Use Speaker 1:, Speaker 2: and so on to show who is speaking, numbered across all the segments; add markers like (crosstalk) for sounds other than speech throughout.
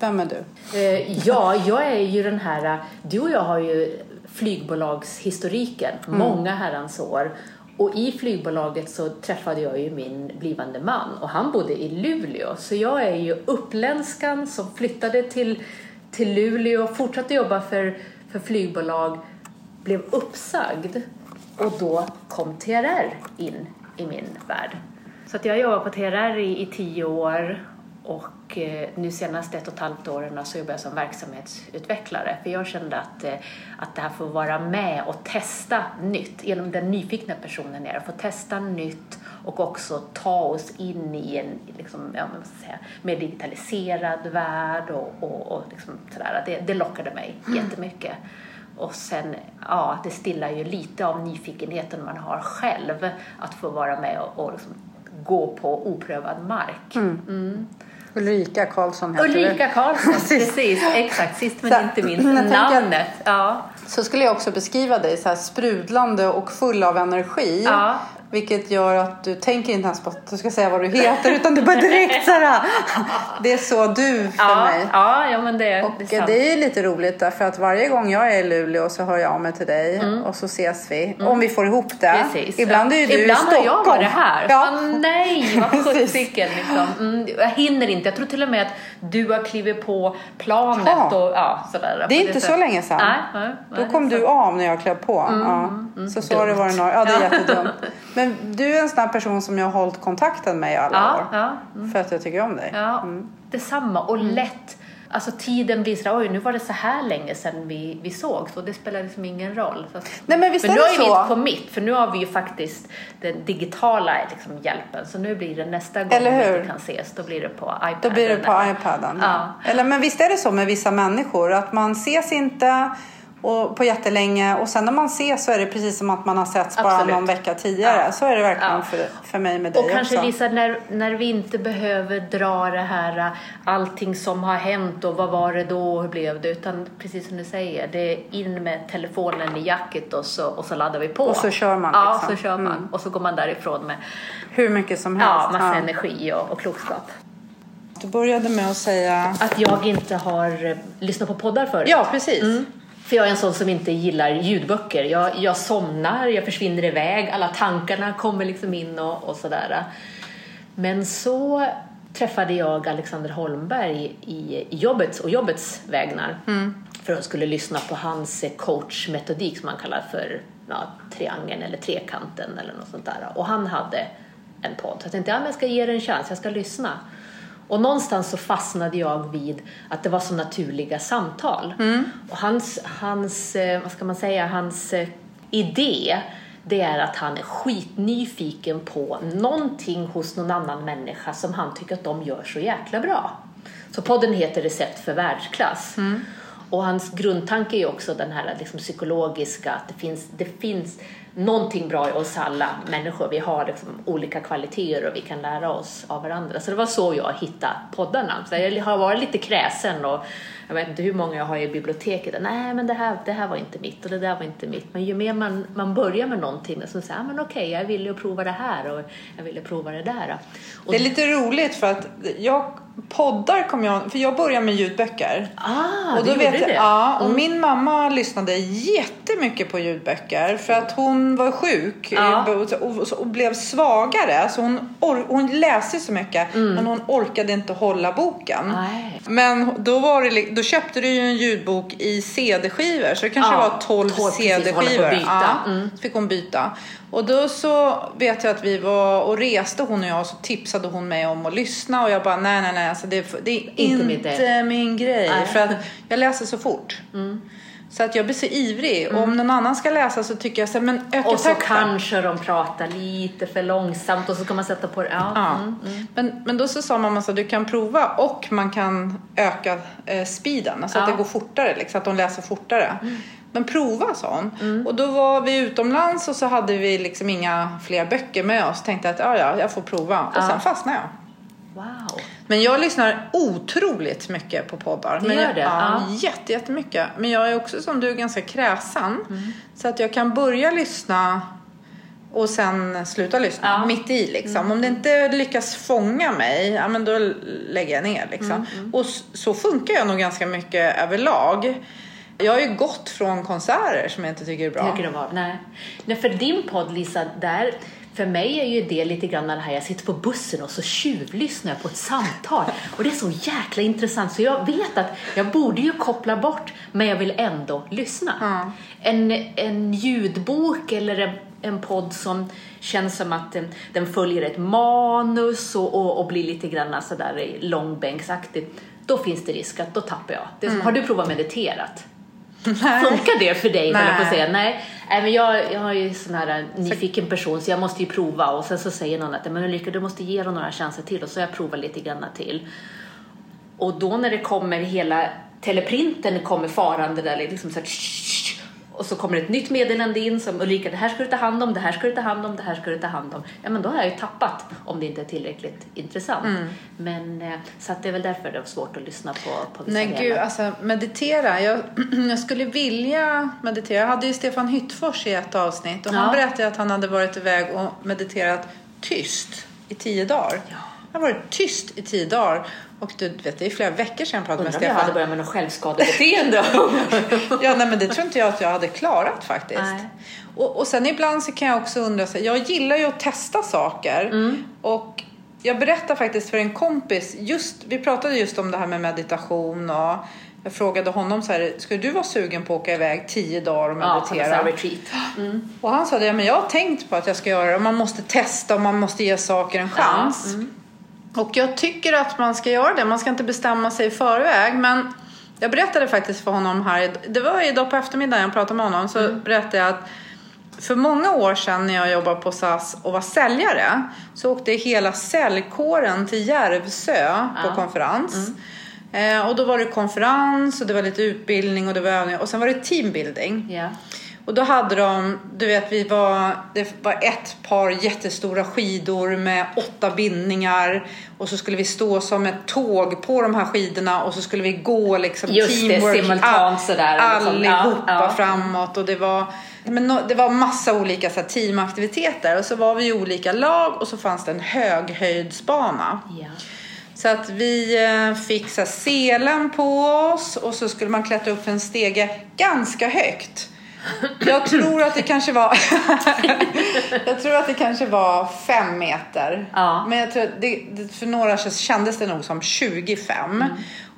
Speaker 1: Vem är du?
Speaker 2: Eh, ja, jag är ju den här... Du och jag har ju flygbolagshistoriken, mm. många herrans år. Och i flygbolaget så träffade jag ju min blivande man och han bodde i Luleå. Så jag är ju uppländskan som flyttade till, till Luleå, fortsatte jobba för, för flygbolag, blev uppsagd och då kom TRR in i min värld. Så att jag jobbar på TRR i, i tio år och eh, nu senaste ett och ett halvt åren så jobbar jag som verksamhetsutvecklare för jag kände att, eh, att det här får vara med och testa nytt genom den nyfikna personen är att få testa nytt och också ta oss in i en liksom, ja, säga, mer digitaliserad värld och, och, och liksom sådär. Det, det lockade mig mm. jättemycket. Och sen, ja, det stillar ju lite av nyfikenheten man har själv att få vara med och, och liksom gå på oprövad mark. Mm. Mm.
Speaker 1: Ulrika Karlsson heter
Speaker 2: Ulrika
Speaker 1: du.
Speaker 2: Karlsson, (laughs) precis. Exakt, sist men så, inte minst namnet. Ja.
Speaker 1: Så skulle jag också beskriva dig så här sprudlande och full av energi. Ja. Vilket gör att du tänker inte ens på att du ska säga vad du heter utan du bara direkt så här. Det är så du för
Speaker 2: ja,
Speaker 1: mig.
Speaker 2: Ja, ja men det,
Speaker 1: och
Speaker 2: det är
Speaker 1: det är lite roligt därför att varje gång jag är i Luleå så hör jag av mig till dig mm. och så ses vi. Mm. Om vi får ihop det. Precis, Ibland är ju du
Speaker 2: Ibland
Speaker 1: i Stockholm.
Speaker 2: Ibland har jag varit här. Ja. Ah, nej, vad (laughs) sjuttsiken liksom. Mm, jag hinner inte. Jag tror till och med att du har klivit på planet ja. och ja, sådär.
Speaker 1: Det är inte så länge sedan. Nej, nej, Då kom du av när jag klev på. Mm, ja. Mm, så så har det varit några Ja, det är jättedumt. (laughs) Men du är en sån person som jag har hållit kontakten med i alla ja, år. Ja, mm. För att jag tycker om dig.
Speaker 2: Ja, mm. Detsamma och mm. lätt. Alltså tiden blir sådär, oj nu var det så här länge sedan vi, vi såg så det spelar liksom ingen roll. Så,
Speaker 1: Nej, men visst
Speaker 2: men nu
Speaker 1: är
Speaker 2: det
Speaker 1: så.
Speaker 2: vi kommit för nu har vi ju faktiskt den digitala liksom, hjälpen så nu blir det nästa gång
Speaker 1: Eller hur?
Speaker 2: vi kan ses då blir det på iPaden.
Speaker 1: Då blir det på iPaden. Ja. Eller men visst är det så med vissa människor att man ses inte och på jättelänge och sen när man ses så är det precis som att man har setts bara någon vecka tidigare. Ja. Så är det verkligen ja. för, för mig med dig
Speaker 2: Och kanske
Speaker 1: också.
Speaker 2: Lisa, när, när vi inte behöver dra det här allting som har hänt och vad var det då och hur blev det utan precis som du säger, det är in med telefonen i jacket och så, och så laddar vi på.
Speaker 1: Och så kör man.
Speaker 2: Ja, liksom. så kör man. Mm. Och så går man därifrån med
Speaker 1: hur mycket som helst.
Speaker 2: Ja, massa ja. energi och, och klokskap.
Speaker 1: Du började med att säga...
Speaker 2: Att jag inte har lyssnat på poddar förut.
Speaker 1: Ja, precis. Mm.
Speaker 2: För jag är en sån som inte gillar ljudböcker. Jag, jag somnar, jag försvinner iväg, alla tankarna kommer liksom in och, och sådär. Men så träffade jag Alexander Holmberg i, i jobbets och jobbets vägnar. Mm. För jag skulle lyssna på hans coachmetodik som man kallar för ja, triangeln eller trekanten eller något sånt där. Och han hade en podd. Så jag tänkte, ja, jag ska ge det en chans, jag ska lyssna. Och någonstans så fastnade jag vid att det var så naturliga samtal. Mm. Och hans, hans, eh, vad ska man säga, hans eh, idé det är att han är skitnyfiken på någonting hos någon annan människa som han tycker att de gör så jäkla bra. Så podden heter Recept för världsklass. Mm. Och hans grundtanke är också den här liksom psykologiska, att det finns, det finns någonting bra i oss alla människor. Vi har liksom olika kvaliteter och vi kan lära oss av varandra. Så det var så jag hittade poddarna. Så jag har varit lite kräsen och jag vet inte hur många jag har i biblioteket. Nej, men det här, det här var inte mitt och det där var inte mitt. Men ju mer man, man börjar med någonting så säger man okej, okay, jag ville prova det här och jag ville prova det där. Och
Speaker 1: det är lite roligt för att jag poddar kom jag, för jag började med ljudböcker.
Speaker 2: Ah,
Speaker 1: och då vet jag,
Speaker 2: det?
Speaker 1: Ja, och mm. min mamma lyssnade jättemycket på ljudböcker för att hon var sjuk och, och, och, blev svagare. Så hon, or, hon läste så mycket mm. men hon orkade inte hålla boken.
Speaker 2: Nej.
Speaker 1: Men då, var det, då köpte du ju en ljudbok i CD-skivor så det kanske ja, var 12, 12 CD-skivor. Ja, mm. Så fick hon byta. Och då så vet jag att vi var och reste hon och jag och så tipsade hon mig om att lyssna och jag bara nej nej nej alltså det, det är inte, inte min grej nej. för att jag läser så fort. Mm. Så att jag blir så ivrig. Mm. Och om någon annan ska läsa så tycker jag så här, men öka
Speaker 2: Och så takten. kanske de pratar lite för långsamt och så ska man sätta på det. Ja.
Speaker 1: ja. Mm, mm. Men, men då så sa mamma att du kan prova och man kan öka eh, speeden. Alltså ja. att det går fortare, liksom, att de läser fortare. Mm. Men prova sa hon. Mm. Och då var vi utomlands och så hade vi liksom inga fler böcker med oss. Tänkte att ja, ja, jag får prova. Och ja. sen fastnade jag.
Speaker 2: Wow.
Speaker 1: Men jag lyssnar otroligt mycket på poddar.
Speaker 2: Det
Speaker 1: men
Speaker 2: gör
Speaker 1: jag,
Speaker 2: det?
Speaker 1: Ja, ja. Jätte, jättemycket. Men jag är också som du ganska kräsen. Mm. Så att jag kan börja lyssna och sen sluta lyssna ja. mitt i liksom. Mm. Om det inte lyckas fånga mig, ja men då lägger jag ner liksom. Mm, mm. Och så funkar jag nog ganska mycket överlag. Jag har ju gått från konserter som jag inte tycker är bra.
Speaker 2: Tycker det var, nej. nej, för din podd Lisa, där för mig är ju det lite grann det här, jag sitter på bussen och så tjuvlyssnar jag på ett samtal. Och det är så jäkla intressant så jag vet att jag borde ju koppla bort, men jag vill ändå lyssna. Mm. En, en ljudbok eller en, en podd som känns som att den, den följer ett manus och, och, och blir lite grann sådär långbänksaktig, då finns det risk att då tappar jag. Det som, mm. Har du provat mediterat? Nej. Funkar det för dig? Nej. På att säga? Nej. Nej, men jag, jag har ju sån här äh, nyfiken person så jag måste ju prova och sen så säger någon att men Ulrika du måste ge dem några chanser till och så jag provar lite grann till. Och då när det kommer hela teleprinten kommer farande där liksom så här, och så kommer ett nytt meddelande in som Ulrika, det här ska du ta hand om, det här ska du ta hand om, det här ska du ta hand om. Ja, men då har jag ju tappat om det inte är tillräckligt intressant. Mm. Men eh, så att det är väl därför det är svårt att lyssna på, på
Speaker 1: vissa Nej, delar. gud, alltså meditera. Jag, (clears throat) jag skulle vilja meditera. Jag hade ju Stefan Hyttfors i ett avsnitt och ja. han berättade att han hade varit iväg och mediterat tyst i tio dagar. Ja. Han har varit tyst i tio dagar och du vet, det är flera veckor sedan jag pratade med Stefan.
Speaker 2: Jag hade börjat med något självskadebeteende. (laughs)
Speaker 1: ja, nej, men det tror inte jag att jag hade klarat faktiskt. Och, och sen ibland så kan jag också undra, så, jag gillar ju att testa saker. Mm. Och jag berättade faktiskt för en kompis, just, vi pratade just om det här med meditation och jag frågade honom så här, skulle du vara sugen på att åka iväg tio dagar och meditera?
Speaker 2: Ja, retreat.
Speaker 1: Mm. Och han sa det, ja, men jag har tänkt på att jag ska göra det. Man måste testa och man måste ge saker en chans. Ja. Mm. Och jag tycker att man ska göra det. Man ska inte bestämma sig i förväg. Men jag berättade faktiskt för honom här, det var idag på eftermiddagen jag pratade med honom, så mm. berättade jag att för många år sedan när jag jobbade på SAS och var säljare så åkte hela säljkåren till Järvsö ja. på konferens. Mm. Eh, och då var det konferens och det var lite utbildning och det var övningar och sen var det teambuilding. Ja. Och då hade de, du vet, vi var, det var ett par jättestora skidor med åtta bindningar och så skulle vi stå som ett tåg på de här skidorna och så skulle vi gå liksom
Speaker 2: Just teamwork. Det, simultant sådär.
Speaker 1: Liksom. Allihopa ja, ja. framåt och det var, men det var massa olika så här, teamaktiviteter och så var vi i olika lag och så fanns det en höghöjdsbana. Ja. Så att vi eh, fick så selen på oss och så skulle man klättra upp för en stege ganska högt. Jag tror att det kanske var (laughs) Jag tror att det kanske var fem meter. Ja. Men jag tror det, för några kändes det nog som 25. Mm.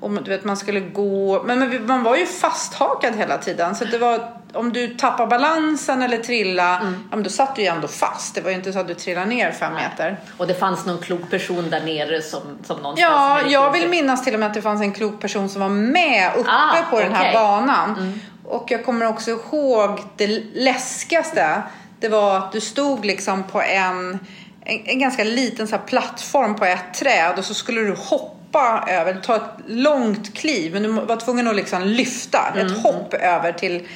Speaker 1: Och du vet man skulle gå, men, men man var ju fasthakad hela tiden. Så det var, om du tappar balansen eller trilla, mm. ja, men då satt du ju ändå fast. Det var ju inte så att du trillade ner fem Nej. meter.
Speaker 2: Och det fanns någon klok person där nere som, som någonstans...
Speaker 1: Ja, jag vill minnas till och med att det fanns en klok person som var med uppe ah, på den här banan. Mm. Och jag kommer också ihåg det läskigaste. Det var att du stod liksom på en, en, en ganska liten så plattform på ett träd och så skulle du hoppa över, ta ett långt kliv. Men du var tvungen att liksom lyfta ett mm. hopp över till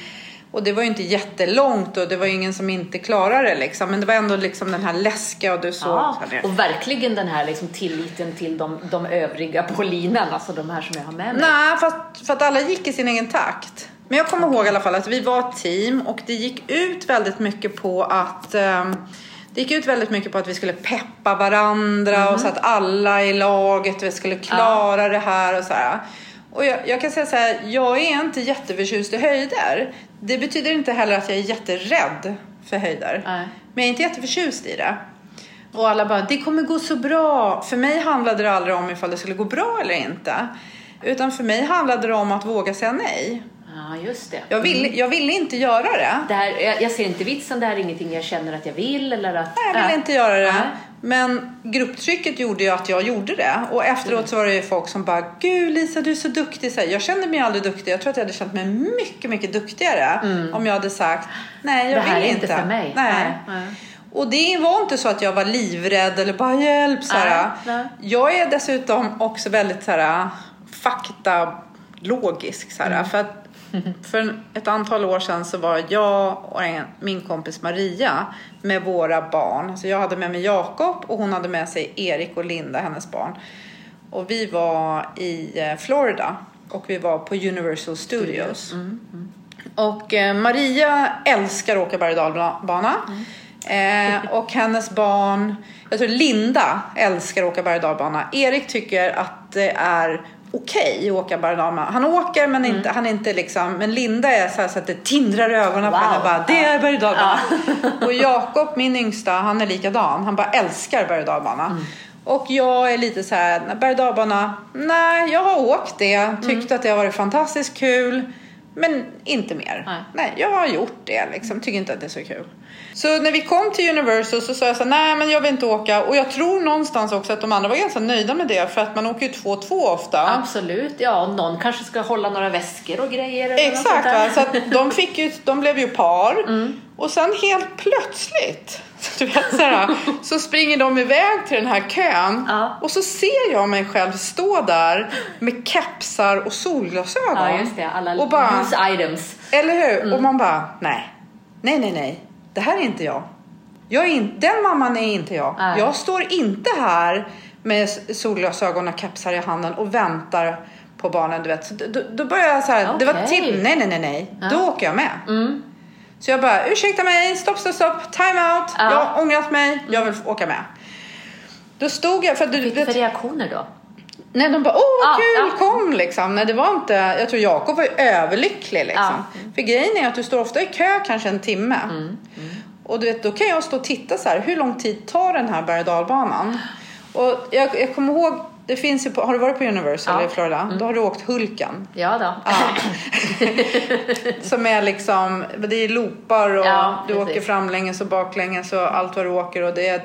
Speaker 1: och det var ju inte jättelångt och det var ju ingen som inte klarade det liksom. Men det var ändå liksom den här läskiga och du såg. Ja,
Speaker 2: och verkligen den här liksom tilliten till de, de övriga på linan, alltså de här som jag har med mig.
Speaker 1: Nej, för för att alla gick i sin egen takt. Men jag kommer ihåg i alla fall att vi var ett team och det gick ut väldigt mycket på att um, det gick ut väldigt mycket på att vi skulle peppa varandra mm. och så att alla i laget skulle klara ja. det här och så här. Och jag, jag, kan säga så här, jag är inte jätteförtjust i höjder. Det betyder inte heller att jag är jätterädd för höjder. Nej. Men jag är inte jätteförtjust i det. Och alla bara, det kommer gå så bra. För mig handlade det aldrig om ifall det skulle gå bra eller inte. Utan för mig handlade det om att våga säga nej.
Speaker 2: Ja, just det.
Speaker 1: Jag ville mm. jag vill inte göra det.
Speaker 2: det här, jag, jag ser inte vitsen, det här är ingenting jag känner att jag vill eller att...
Speaker 1: Nej, jag vill äh. inte göra det. Äh. Men grupptrycket gjorde ju att jag gjorde det. Och efteråt så var det ju folk som bara, Gud Lisa du är så duktig. Så jag kände mig aldrig duktig. Jag tror att jag hade känt mig mycket, mycket duktigare mm. om jag hade sagt, nej jag vill inte. Det här är inte
Speaker 2: för mig.
Speaker 1: Nej. nej. Och det var inte så att jag var livrädd eller bara hjälp. Så nej. Jag är dessutom också väldigt så här, fakta logisk. Så mm. För att (laughs) för ett antal år sedan så var jag och min kompis Maria med våra barn. Alltså jag hade med mig Jakob och hon hade med sig Erik och Linda, hennes barn. Och vi var i eh, Florida och vi var på Universal Studios. Mm, mm. Och eh, Maria älskar att åka berg och dalbana. Mm. Eh, och hennes barn, jag tror Linda älskar att åka berg och dalbana. Erik tycker att det är okej okay att åka dalbana. Han åker men inte, mm. han är inte liksom, men Linda är så, så att det tindrar i ögonen wow. på henne. Bara, det är berg. Ja. (laughs) och Jakob, min yngsta, han är likadan. Han bara älskar berg och. Mm. Och jag är lite så här, berg nej jag har åkt det, tyckt mm. att det har varit fantastiskt kul. Men inte mer. Nej. nej. jag har gjort det liksom. Tycker inte att det är så kul. Så när vi kom till Universal så sa jag så här, nej men jag vill inte åka. Och jag tror någonstans också att de andra var ganska nöjda med det. För att man åker ju två och två ofta.
Speaker 2: Absolut, ja. Och någon kanske ska hålla några väskor och grejer.
Speaker 1: Exakt, va? så att de, fick ju, de blev ju par. Mm. Och sen helt plötsligt (laughs) du vet, så, här, så springer de iväg till den här kön ja. och så ser jag mig själv stå där med kepsar och solglasögon.
Speaker 2: Ja, just det. Alla
Speaker 1: och bara,
Speaker 2: items.
Speaker 1: Eller hur? Mm. Och man bara, nej, nej, nej, nej, det här är inte jag. jag är in, den mamman är inte jag. Nej. Jag står inte här med solglasögon och kepsar i handen och väntar på barnen. Du vet. Så då, då börjar jag så här, okay. det var till, nej, nej, nej, nej, ja. då åker jag med. Mm. Så jag bara, ursäkta mig, stopp, stopp, stopp, time out. Ja. Jag har ångrat mig, jag vill åka med. Då stod jag...
Speaker 2: För fick du för reaktioner då?
Speaker 1: Nej, de bara, åh vad ah, kul, ja. kom liksom. Nej, det var inte, jag tror Jakob var ju överlycklig liksom. Ja. För grejen är att du står ofta i kö kanske en timme. Mm. Mm. Och du vet, då kan jag stå och titta så här, hur lång tid tar den här berg och dalbanan? Och jag, jag kommer ihåg det finns ju på, har du varit på Universal ja. i Florida? Mm. Då har du åkt Hulken.
Speaker 2: Ja då. Ja. (laughs)
Speaker 1: Som är liksom, det är loopar och ja, du åker framlänges och baklänges och allt vad du åker och det är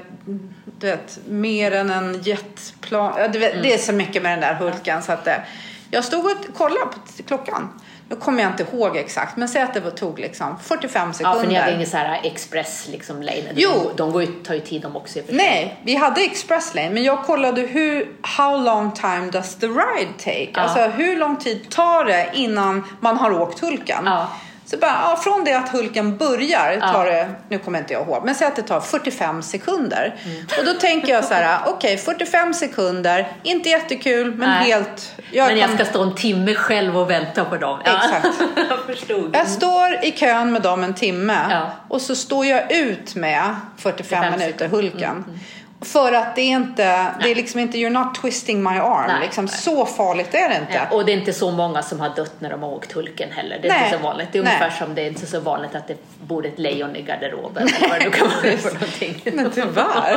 Speaker 1: du vet, mer än en jetplan. Vet, mm. Det är så mycket med den där Hulken så att det, jag stod och kollade på klockan. Nu kommer jag inte ihåg exakt, men säg att det tog liksom 45 sekunder.
Speaker 2: Ja, för ni hade ingen så här express liksom lane? Jo. De, de går ju, tar ju tid de också
Speaker 1: Nej, vi hade express lane, men jag kollade hur, how long time does the ride take? Ja. Alltså hur lång tid tar det innan man har åkt Hulken? Ja. Så bara, ja, från det att Hulken börjar tar ja. det, nu kommer inte jag ihåg, men säg att det tar 45 sekunder. Mm. Och då tänker jag så här, okej okay, 45 sekunder, inte jättekul men Nej. helt...
Speaker 2: Jag men jag kan... ska stå en timme själv och vänta på dem.
Speaker 1: Exakt. (laughs)
Speaker 2: jag förstod.
Speaker 1: Jag står i kön med dem en timme ja. och så står jag ut med 45 minuter Hulken. Mm, mm. För att det är inte, Nej. det är liksom inte, you're not twisting my arm. Nej, liksom, nej. Så farligt är det inte.
Speaker 2: Nej, och det är inte så många som har dött när de har åkt Hulken heller. Det är nej. inte så vanligt. Det är ungefär som det är inte så vanligt att det bor ett lejon i garderoben. Eller vad det kan vara för någonting.
Speaker 1: Men tyvärr.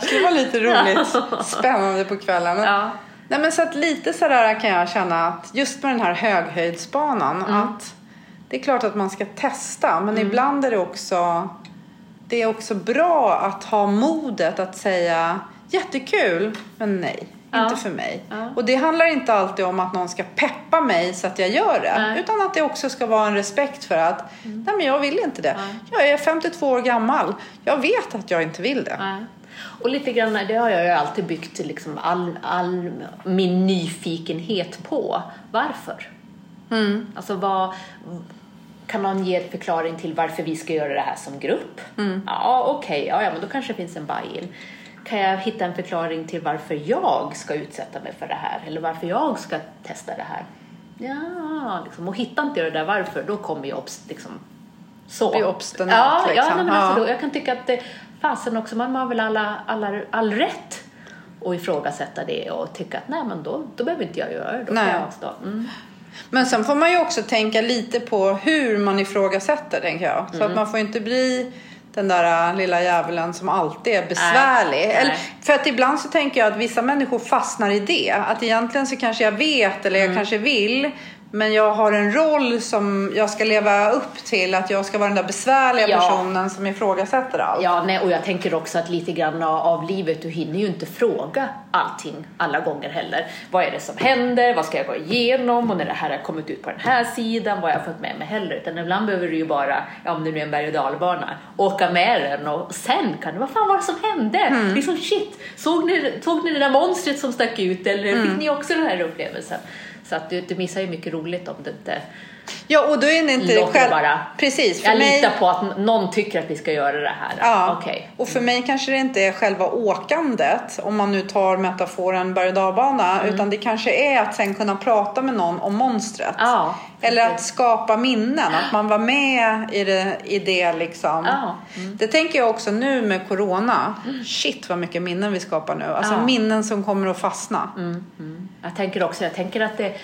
Speaker 1: Det skulle vara lite roligt. Spännande på kvällen. Ja. Nej men så att lite sådär kan jag känna att just med den här höghöjdsbanan mm. att det är klart att man ska testa men mm. ibland är det också det är också bra att ha modet att säga jättekul, men nej. Ja. Inte för mig. Ja. Och det handlar inte alltid om att någon ska peppa mig så att jag gör det. Nej. Utan att det också ska vara en respekt för att mm. nej men jag vill inte det. Nej. Jag är 52 år gammal. Jag vet att jag inte vill det. Nej.
Speaker 2: Och lite grann, det har jag ju alltid byggt liksom all, all min nyfikenhet på. Varför? Mm. Alltså vad, kan någon ge en förklaring till varför vi ska göra det här som grupp? Mm. Ja, okej, okay, ja, ja, men då kanske det finns en buy-in. Kan jag hitta en förklaring till varför jag ska utsätta mig för det här? Eller varför jag ska testa det här? Ja, liksom. och hittar inte jag det där varför, då kommer jag liksom så.
Speaker 1: Bli obstinat
Speaker 2: ja, liksom. Ja, men alltså, då, jag kan tycka att det, fasen också, man har väl alla, alla, all rätt att ifrågasätta det och tycka att nej men då, då behöver inte jag göra det, då nej. kan jag avstå. Mm.
Speaker 1: Men sen får man ju också tänka lite på hur man ifrågasätter, tänker jag. Så mm. att man får inte bli den där äh, lilla djävulen som alltid är besvärlig. Nej, eller, För att ibland så tänker jag att vissa människor fastnar i det. Att egentligen så kanske jag vet eller jag mm. kanske vill men jag har en roll som jag ska leva upp till. Att jag ska vara den där besvärliga ja. personen som ifrågasätter allt.
Speaker 2: Ja, nej, och jag tänker också att lite grann av livet, du hinner ju inte fråga allting alla gånger heller. Vad är det som händer? Vad ska jag gå igenom? Och när det här har kommit ut på den här sidan, vad har jag fått med mig heller? Utan ibland behöver du ju bara, ja, om det nu är en berg och dalbana, åka med den och sen kan du, vad fan var det som hände? Mm. Liksom shit, såg ni, såg ni det där monstret som stack ut eller mm. fick ni också den här upplevelsen? Så att du, du missar ju mycket roligt om du inte
Speaker 1: Ja, och då är det inte
Speaker 2: Låt
Speaker 1: själv...
Speaker 2: bara.
Speaker 1: Precis. För
Speaker 2: Jag
Speaker 1: mig...
Speaker 2: litar på att någon tycker att vi ska göra det här.
Speaker 1: Ja,
Speaker 2: Okay.
Speaker 1: och för mig kanske det inte är själva åkandet, om man nu tar metaforen berg och dalbana,
Speaker 2: Mm.
Speaker 1: utan det kanske är att sen kunna prata med någon om monstret.
Speaker 2: Ja,
Speaker 1: Eller att skapa minnen, att man var med i det, i det liksom.
Speaker 2: Ja,
Speaker 1: Det tänker jag också nu med Corona. Shit vad mycket minnen vi skapar nu. Alltså minnen som kommer att fastna.
Speaker 2: Jag tänker också, jag tänker att det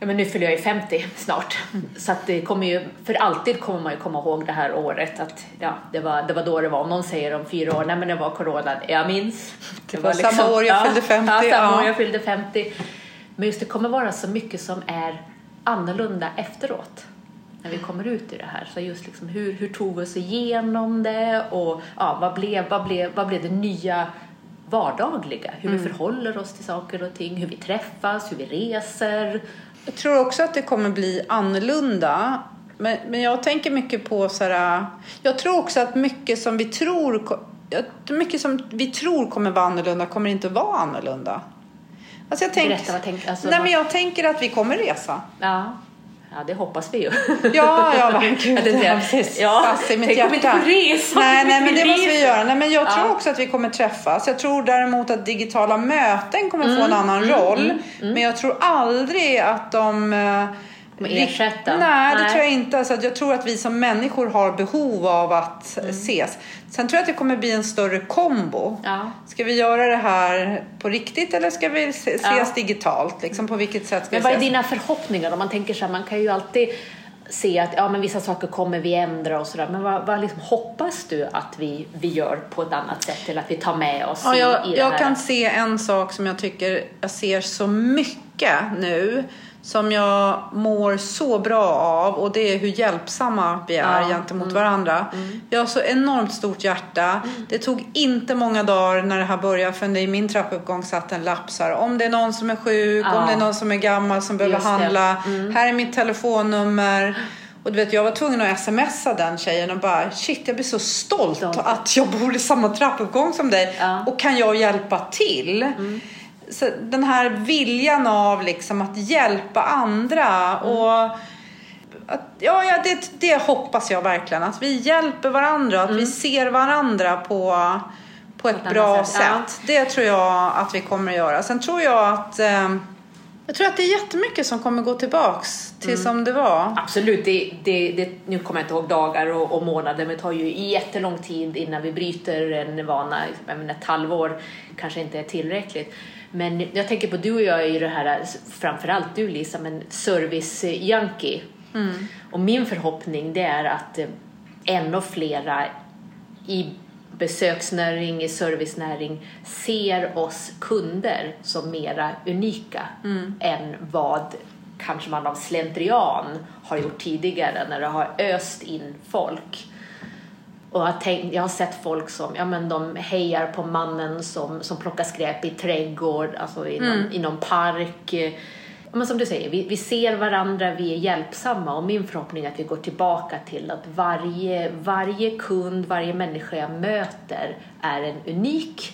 Speaker 2: Ja, men nu fyller jag ju 50 snart, så att det kommer ju, för alltid kommer man ju komma ihåg det här året att ja, det var, det var då det var. Om någon säger om fyra år, nej men det var corona, jag minns.
Speaker 1: Det var samma år jag
Speaker 2: ja,
Speaker 1: fyllde 50,
Speaker 2: Ja, samma
Speaker 1: ja.
Speaker 2: år jag fyllde 50. Men just det kommer vara så mycket som är annorlunda efteråt. När vi kommer ut i det här. Så just liksom hur, hur tog vi oss igenom det och ja, vad, blev, vad, blev, vad blev det nya vardagliga? Hur
Speaker 1: Mm.
Speaker 2: vi förhåller oss till saker och ting, hur vi träffas, hur vi reser.
Speaker 1: Jag tror också att det kommer bli annorlunda. Men, men jag tänker mycket på så här, Jag tror också att mycket som vi tror mycket som vi tror kommer vara annorlunda kommer inte vara annorlunda. Alltså jag tänk,
Speaker 2: Berätta, tänk- alltså,
Speaker 1: nej men jag tänker att vi kommer resa.
Speaker 2: Ja, ja det hoppas vi ju.
Speaker 1: Ja, ja (laughs) verkligen. Ja, precis.
Speaker 2: ja,
Speaker 1: Fast i mitt
Speaker 2: tänk om vi inte
Speaker 1: hjärta.
Speaker 2: får resa.
Speaker 1: Nej, nej, men det måste vi göra. Nej, men jag tror
Speaker 2: Ja.
Speaker 1: också att vi kommer träffas. Jag tror däremot att digitala möten kommer få en annan roll. Men jag tror aldrig att de eh,
Speaker 2: ersätta?
Speaker 1: Nej, det
Speaker 2: Nej.
Speaker 1: tror jag inte. Alltså, jag tror att vi som människor har behov av att
Speaker 2: Mm.
Speaker 1: ses. Sen tror jag att det kommer bli en större kombo.
Speaker 2: Ja.
Speaker 1: Ska vi göra det här på riktigt eller ska vi se- ses
Speaker 2: Ja.
Speaker 1: digitalt? Liksom, på vilket sätt ska
Speaker 2: Men vad är
Speaker 1: ses?
Speaker 2: dina förhoppningar? Om man tänker så här, man kan ju alltid se att ja, men vissa saker kommer vi ändra och sådär. Men vad, vad liksom hoppas du att vi, vi gör på ett annat sätt? Eller att vi tar med oss
Speaker 1: Ja,
Speaker 2: i,
Speaker 1: jag,
Speaker 2: i det
Speaker 1: jag
Speaker 2: här?
Speaker 1: kan se en sak som jag tycker jag ser så mycket nu som jag mår så bra av och det är hur hjälpsamma vi är
Speaker 2: Ja, Mm.
Speaker 1: gentemot varandra. Jag har så enormt stort hjärta. Det tog inte många dagar när det här började förrän det i min trappuppgång satt en lapp så här, om det är någon som är sjuk,
Speaker 2: Ja.
Speaker 1: om det är någon som är gammal som behöver
Speaker 2: det. Mm.
Speaker 1: handla. Här är mitt telefonnummer. Och du vet, jag var tvungen att smsa den tjejen och bara shit, jag blir så stolt
Speaker 2: Stolt.
Speaker 1: att jag bor i samma trappuppgång som dig.
Speaker 2: Ja.
Speaker 1: Och kan jag hjälpa till? Så den här viljan av liksom att hjälpa andra och att, ja, ja det, det hoppas jag verkligen. Att vi hjälper varandra, att vi ser varandra på, på ett
Speaker 2: annat
Speaker 1: bra
Speaker 2: sätt, ja.
Speaker 1: sätt. Det tror jag att vi kommer att göra. Sen tror jag att eh, jag tror att det är jättemycket som kommer gå tillbaks till som det var.
Speaker 2: Absolut, det, det, det, nu kommer jag inte ihåg dagar och, och månader men det tar ju jättelång tid innan vi bryter en vana. Jag menar, ett halvår kanske inte är tillräckligt. Men jag tänker på, du och jag är ju det här, framförallt du Lisa, men service-junkie. Och min förhoppning det är att eh, ännu flera i besöksnäring, i servicenäring ser oss kunder som mera unika än vad kanske man av slentrian har gjort tidigare när det har öst in folk. Och jag, tänkt, jag har sett folk som ja, men de hejar på mannen som, som plockar skräp i trädgård, alltså i någon, i någon park. Men som du säger, vi, vi ser varandra, vi är hjälpsamma och min förhoppning är att vi går tillbaka till att varje, varje kund, varje människa jag möter är en unik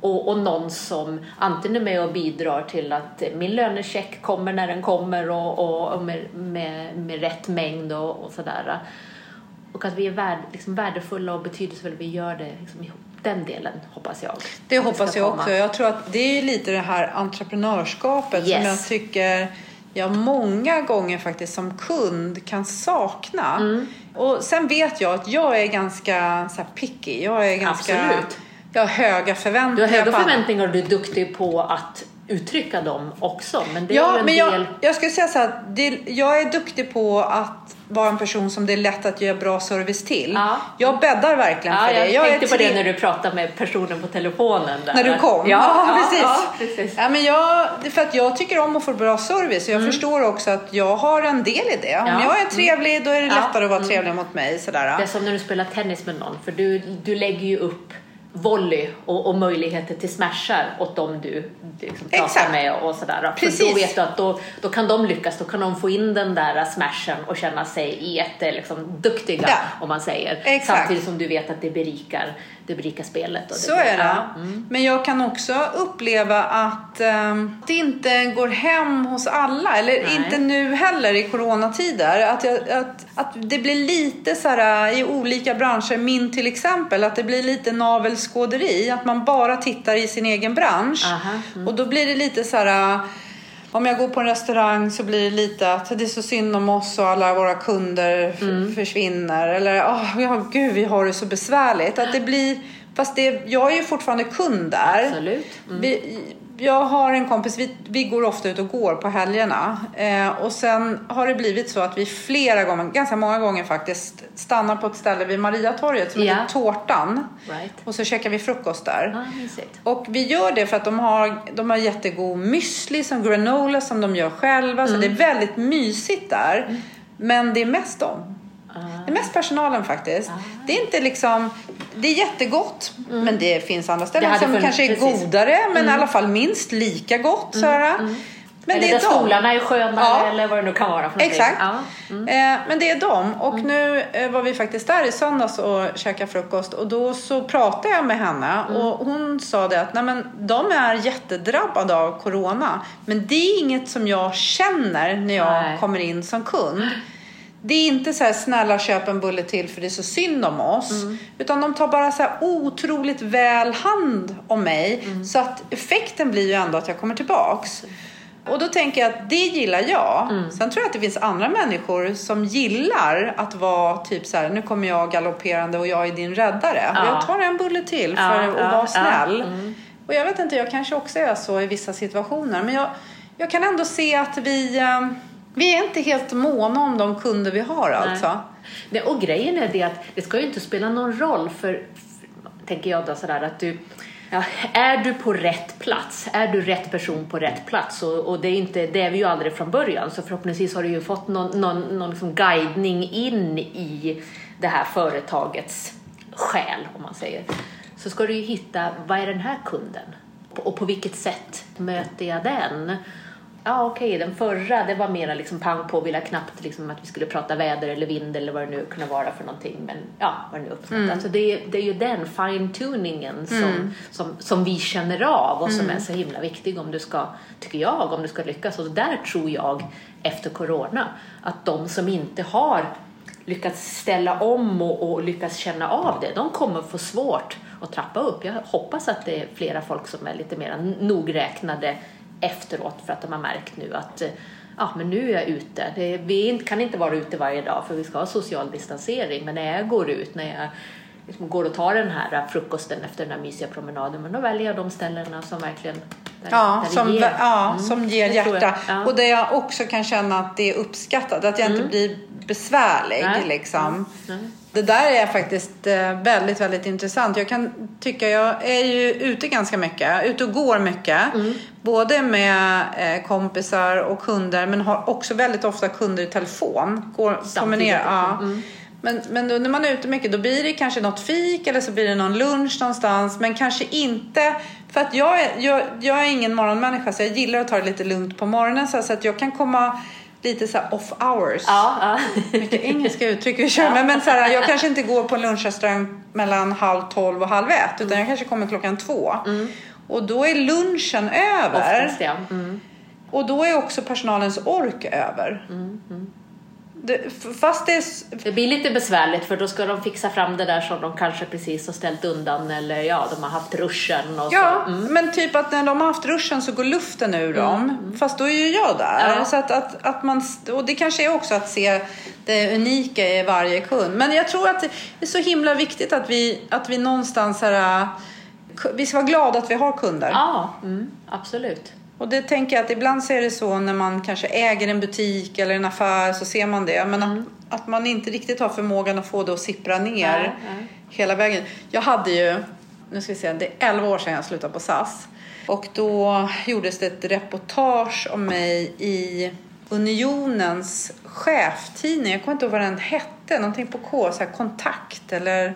Speaker 2: och, och någon som antingen är med och bidrar till att min lönecheck kommer när den kommer och, och, och med, med, med rätt mängd och, och sådär. Och att vi är värd, liksom värdefulla och betydelsefulla, vi gör det liksom ihop. Den delen hoppas jag.
Speaker 1: Det hoppas jag
Speaker 2: komma.
Speaker 1: också. Jag tror att det är lite det här entreprenörskapet som
Speaker 2: Yes.
Speaker 1: jag tycker jag många gånger faktiskt som kund kan sakna.
Speaker 2: Mm.
Speaker 1: Och sen vet jag att jag är ganska så här picky. Jag är ganska...
Speaker 2: Absolut.
Speaker 1: Jag har höga
Speaker 2: Du
Speaker 1: förväntningar.
Speaker 2: har höga förväntningar och du är duktig på att uttrycka dem också. Men det är
Speaker 1: Ja,
Speaker 2: ju en
Speaker 1: men
Speaker 2: del...
Speaker 1: jag, jag skulle säga så här. Det, jag är duktig på att vara en person som det är lätt att ge bra service till.
Speaker 2: Ja.
Speaker 1: Jag bäddar verkligen
Speaker 2: Ja,
Speaker 1: för det.
Speaker 2: jag
Speaker 1: är
Speaker 2: tänkte på det när du pratade med personen på telefonen. Där.
Speaker 1: När du kom?
Speaker 2: Ja,
Speaker 1: precis.
Speaker 2: Ja, precis.
Speaker 1: Ja, men jag, för att jag tycker om att få bra service. och Jag förstår också att jag har en del i det. Om
Speaker 2: Mm. Ja.
Speaker 1: jag är trevlig då är det lättare att vara trevlig mot mig. Sådär.
Speaker 2: Det är som när du spelar tennis med någon, för du, du lägger ju upp volley och, och, möjligheter till smashar åt dem du liksom pratar Exakt. med och sådär. Precis. För då vet du att då, då kan de lyckas, då kan de få in den där smashen och känna sig jätte liksom, duktiga ja. om man säger. Exakt. Samtidigt som du vet att det berikar det berikar spelet. Och det
Speaker 1: så är det. Ja. Mm. Men jag kan också uppleva att um, det inte går hem hos alla, eller Nej. inte nu heller i coronatider. Att, jag, att, att det blir lite så här i olika branscher, min till exempel, att det blir lite navelskåderi. Att man bara tittar i sin egen bransch. Mm. Och då blir det lite så här om jag går på en restaurang så blir det lite att det är så synd om oss och alla våra kunder mm. försvinner. Eller oh, ja, gud vi har det så besvärligt. Att det blir, fast det, jag är ju fortfarande kund där.
Speaker 2: Absolut. Mm.
Speaker 1: Vi, jag har en kompis, vi, vi går ofta ut och går på helgerna. Eh, och sen har det blivit så att vi flera gånger, ganska många gånger faktiskt, stannar på ett ställe vid Mariatorget som yeah. heter Tårtan.
Speaker 2: Right.
Speaker 1: Och så käkar vi frukost där.
Speaker 2: Ah,
Speaker 1: och vi gör det för att de har, de har jättegod müsli som granola som de gör själva. Mm. Så det är väldigt mysigt där. Mm. Men det är mest dem. Det är mest personalen faktiskt. Ah. Det är inte liksom, det är jättegott mm. men det finns andra ställen som kanske är precis. godare men mm. i alla fall minst lika gott. Mm. mm.
Speaker 2: Men eller det är där de. stolarna är skönare ja. eller vad det nu kan vara för
Speaker 1: Exakt. Ja. Mm. Eh, men det är de. Och mm. nu eh, var vi faktiskt där i söndags och käkade frukost och då så pratade jag med henne mm. och hon sa det att nej, men, de är jättedrabbade av corona. Men det är inget som jag känner när jag nej. kommer in som kund. Det är inte så här snälla köp en bulle till för det är så synd om oss. Mm. Utan de tar bara så här otroligt väl hand om mig. Mm. Så att effekten blir ju ändå att jag kommer tillbaks. Och då tänker jag att det gillar jag. Mm. Sen tror jag att det finns andra människor som gillar att vara typ så här, nu kommer jag galopperande och jag är din räddare. Ja. Jag tar en bulle till för ja, att ja, vara snäll. Mm. Och jag vet inte, jag kanske också är så i vissa situationer. Men jag, jag kan ändå se att vi um, vi är inte helt måna om de kunder vi har alltså.
Speaker 2: Nej. och grejen är det att det ska ju inte spela någon roll för, för tänker jag då sådär att du Ja, är du på rätt plats, är du rätt person på rätt plats och, och, det, är inte, det är vi ju aldrig från början så förhoppningsvis har du ju fått någon, någon, någon liksom guidning in i det här företagets själ om man säger. Så ska du ju hitta, vad är den här kunden? Och på vilket sätt möter jag den? Ja, okej, okay. den förra det var mera liksom pang på, ville knappt liksom att vi skulle prata väder eller vind eller vad det nu kunde vara för någonting. Men ja, vad det nu uppsatt. Mm. Alltså det, det är ju den fine-tuningen som, mm. som, som vi känner av och som mm. är så himla viktig om du ska, tycker jag, om du ska lyckas. Och där tror jag, efter corona, att de som inte har lyckats ställa om och, och lyckats känna av det, de kommer få svårt att trappa upp. Jag hoppas att det är flera folk som är lite mer nogräknade efteråt för att de har märkt nu att eh, ja, men nu är jag ute. Det, vi kan inte vara ute varje dag för vi ska ha social distansering. Men när jag går ut, när jag liksom går och tar den här frukosten efter den här mysiga promenaden, men då väljer jag de ställena som verkligen
Speaker 1: där, ja, där som, ger. Ja, mm, som ger hjärta. Ja. Och där jag också kan känna att det är uppskattat, att jag mm. inte blir besvärlig. Nej. Liksom. Mm. Det där är faktiskt eh, väldigt, väldigt intressant. Jag kan tycka, jag är ju ute ganska mycket, ute och går mycket. Mm. Både med eh, kompisar och kunder, men har också väldigt ofta kunder i telefon. Går, ner, ja. Mm. Men, men då, när man är ute mycket då blir det kanske något fik eller så blir det någon lunch någonstans. Men kanske inte, för att jag är, jag, jag är ingen morgonmänniska så jag gillar att ta det lite lugnt på morgonen så att jag kan komma lite så off hours.
Speaker 2: Ja, ja.
Speaker 1: Mycket engelska uttryck vi kör ja. Men, så här, jag kanske inte går på en lunchrestaurang mellan halv tolv och halv ett. Utan jag kanske kommer klockan två. Mm. Och då är lunchen över.
Speaker 2: Oftast, ja. Mm.
Speaker 1: Och då är också personalens ork över.
Speaker 2: Mm. Mm.
Speaker 1: Det, fast det,
Speaker 2: blir lite besvärligt för då ska de fixa fram det där som de kanske precis har ställt undan eller ja, de har haft ruschen. Och
Speaker 1: ja, så. Mm. men typ att när de har haft ruschen så går luften ur dem. Mm. mm. Fast då är ju jag där. Ja. Så att, att, att man, och det kanske är också att se det unika i varje kund. Men jag tror att det är så himla viktigt att vi, att vi någonstans här, vi ska vara glada att vi har kunder.
Speaker 2: Ja, mm, absolut.
Speaker 1: Och det tänker jag att ibland så är det så när man kanske äger en butik eller en affär så ser man det. Men mm. att, att man inte riktigt har förmågan att få det att sippra ner nej, nej. hela vägen. Jag hade ju, nu ska vi se, det är 11 år sedan jag slutade på SAS. Och då gjordes det ett reportage om mig i Unionens cheftidning. Jag kommer inte ihåg vad den hette, någonting på K, så här kontakt eller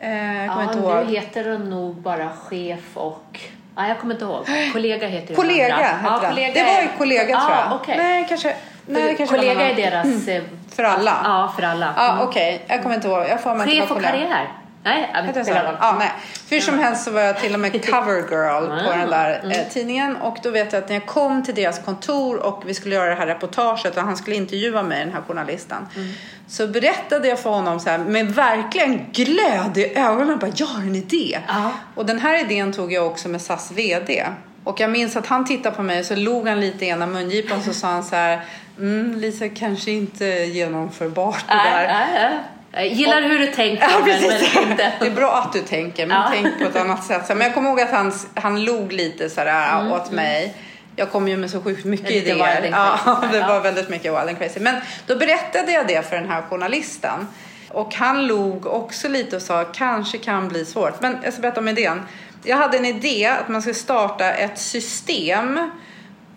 Speaker 1: Eh,
Speaker 2: ja,
Speaker 1: inte ihåg.
Speaker 2: nu heter den nog bara chef och... Nej, jag kommer inte ihåg. (gasps) Kollega heter den
Speaker 1: Kollega
Speaker 2: andra. ja, kollega
Speaker 1: Det var ju kollega
Speaker 2: ja,
Speaker 1: tror jag.
Speaker 2: okej.
Speaker 1: Nej, kanske, nej, det kanske
Speaker 2: kollega är deras... eh,
Speaker 1: För alla?
Speaker 2: Ja, för alla.
Speaker 1: Ja,
Speaker 2: Mm.
Speaker 1: okej. Jag kommer inte ihåg. Jag får
Speaker 2: Chef och karriär. Nej, jag vet inte.
Speaker 1: så? Ja, nej. Hur som helst så var jag till och med (laughs) cover girl på den där
Speaker 2: Mm.
Speaker 1: eh, tidningen och då vet jag att när jag kom till deras kontor och vi skulle göra det här reportaget och han skulle intervjua mig, den här journalisten.
Speaker 2: Mm.
Speaker 1: Så berättade jag för honom så här, med verkligen glöd i ögonen, bara, jag har en idé.
Speaker 2: Ja.
Speaker 1: Och den här idén tog jag också med SAS VD. Och jag minns att han tittade på mig och så log han lite i ena mungipan så sa han så här, mm, Lisa kanske inte genomförbart det där.
Speaker 2: nej, nej. Jag gillar hur du tänker,
Speaker 1: Ja,
Speaker 2: men,
Speaker 1: precis.
Speaker 2: men inte... (laughs)
Speaker 1: Det är bra att du tänker, men
Speaker 2: Ja.
Speaker 1: tänk på ett annat sätt. Men jag kommer ihåg att han, han log lite sådär åt mig. Jag kom ju med så sjukt mycket
Speaker 2: Mm, Lite
Speaker 1: idéer.
Speaker 2: wild and
Speaker 1: ja,
Speaker 2: crazy. (laughs)
Speaker 1: det
Speaker 2: Ja.
Speaker 1: var väldigt mycket wild and crazy. Men då berättade jag det för den här journalisten. Och han log också lite och sa kanske kan bli svårt. Men jag ska berätta om idén. Jag hade en idé att man skulle starta ett system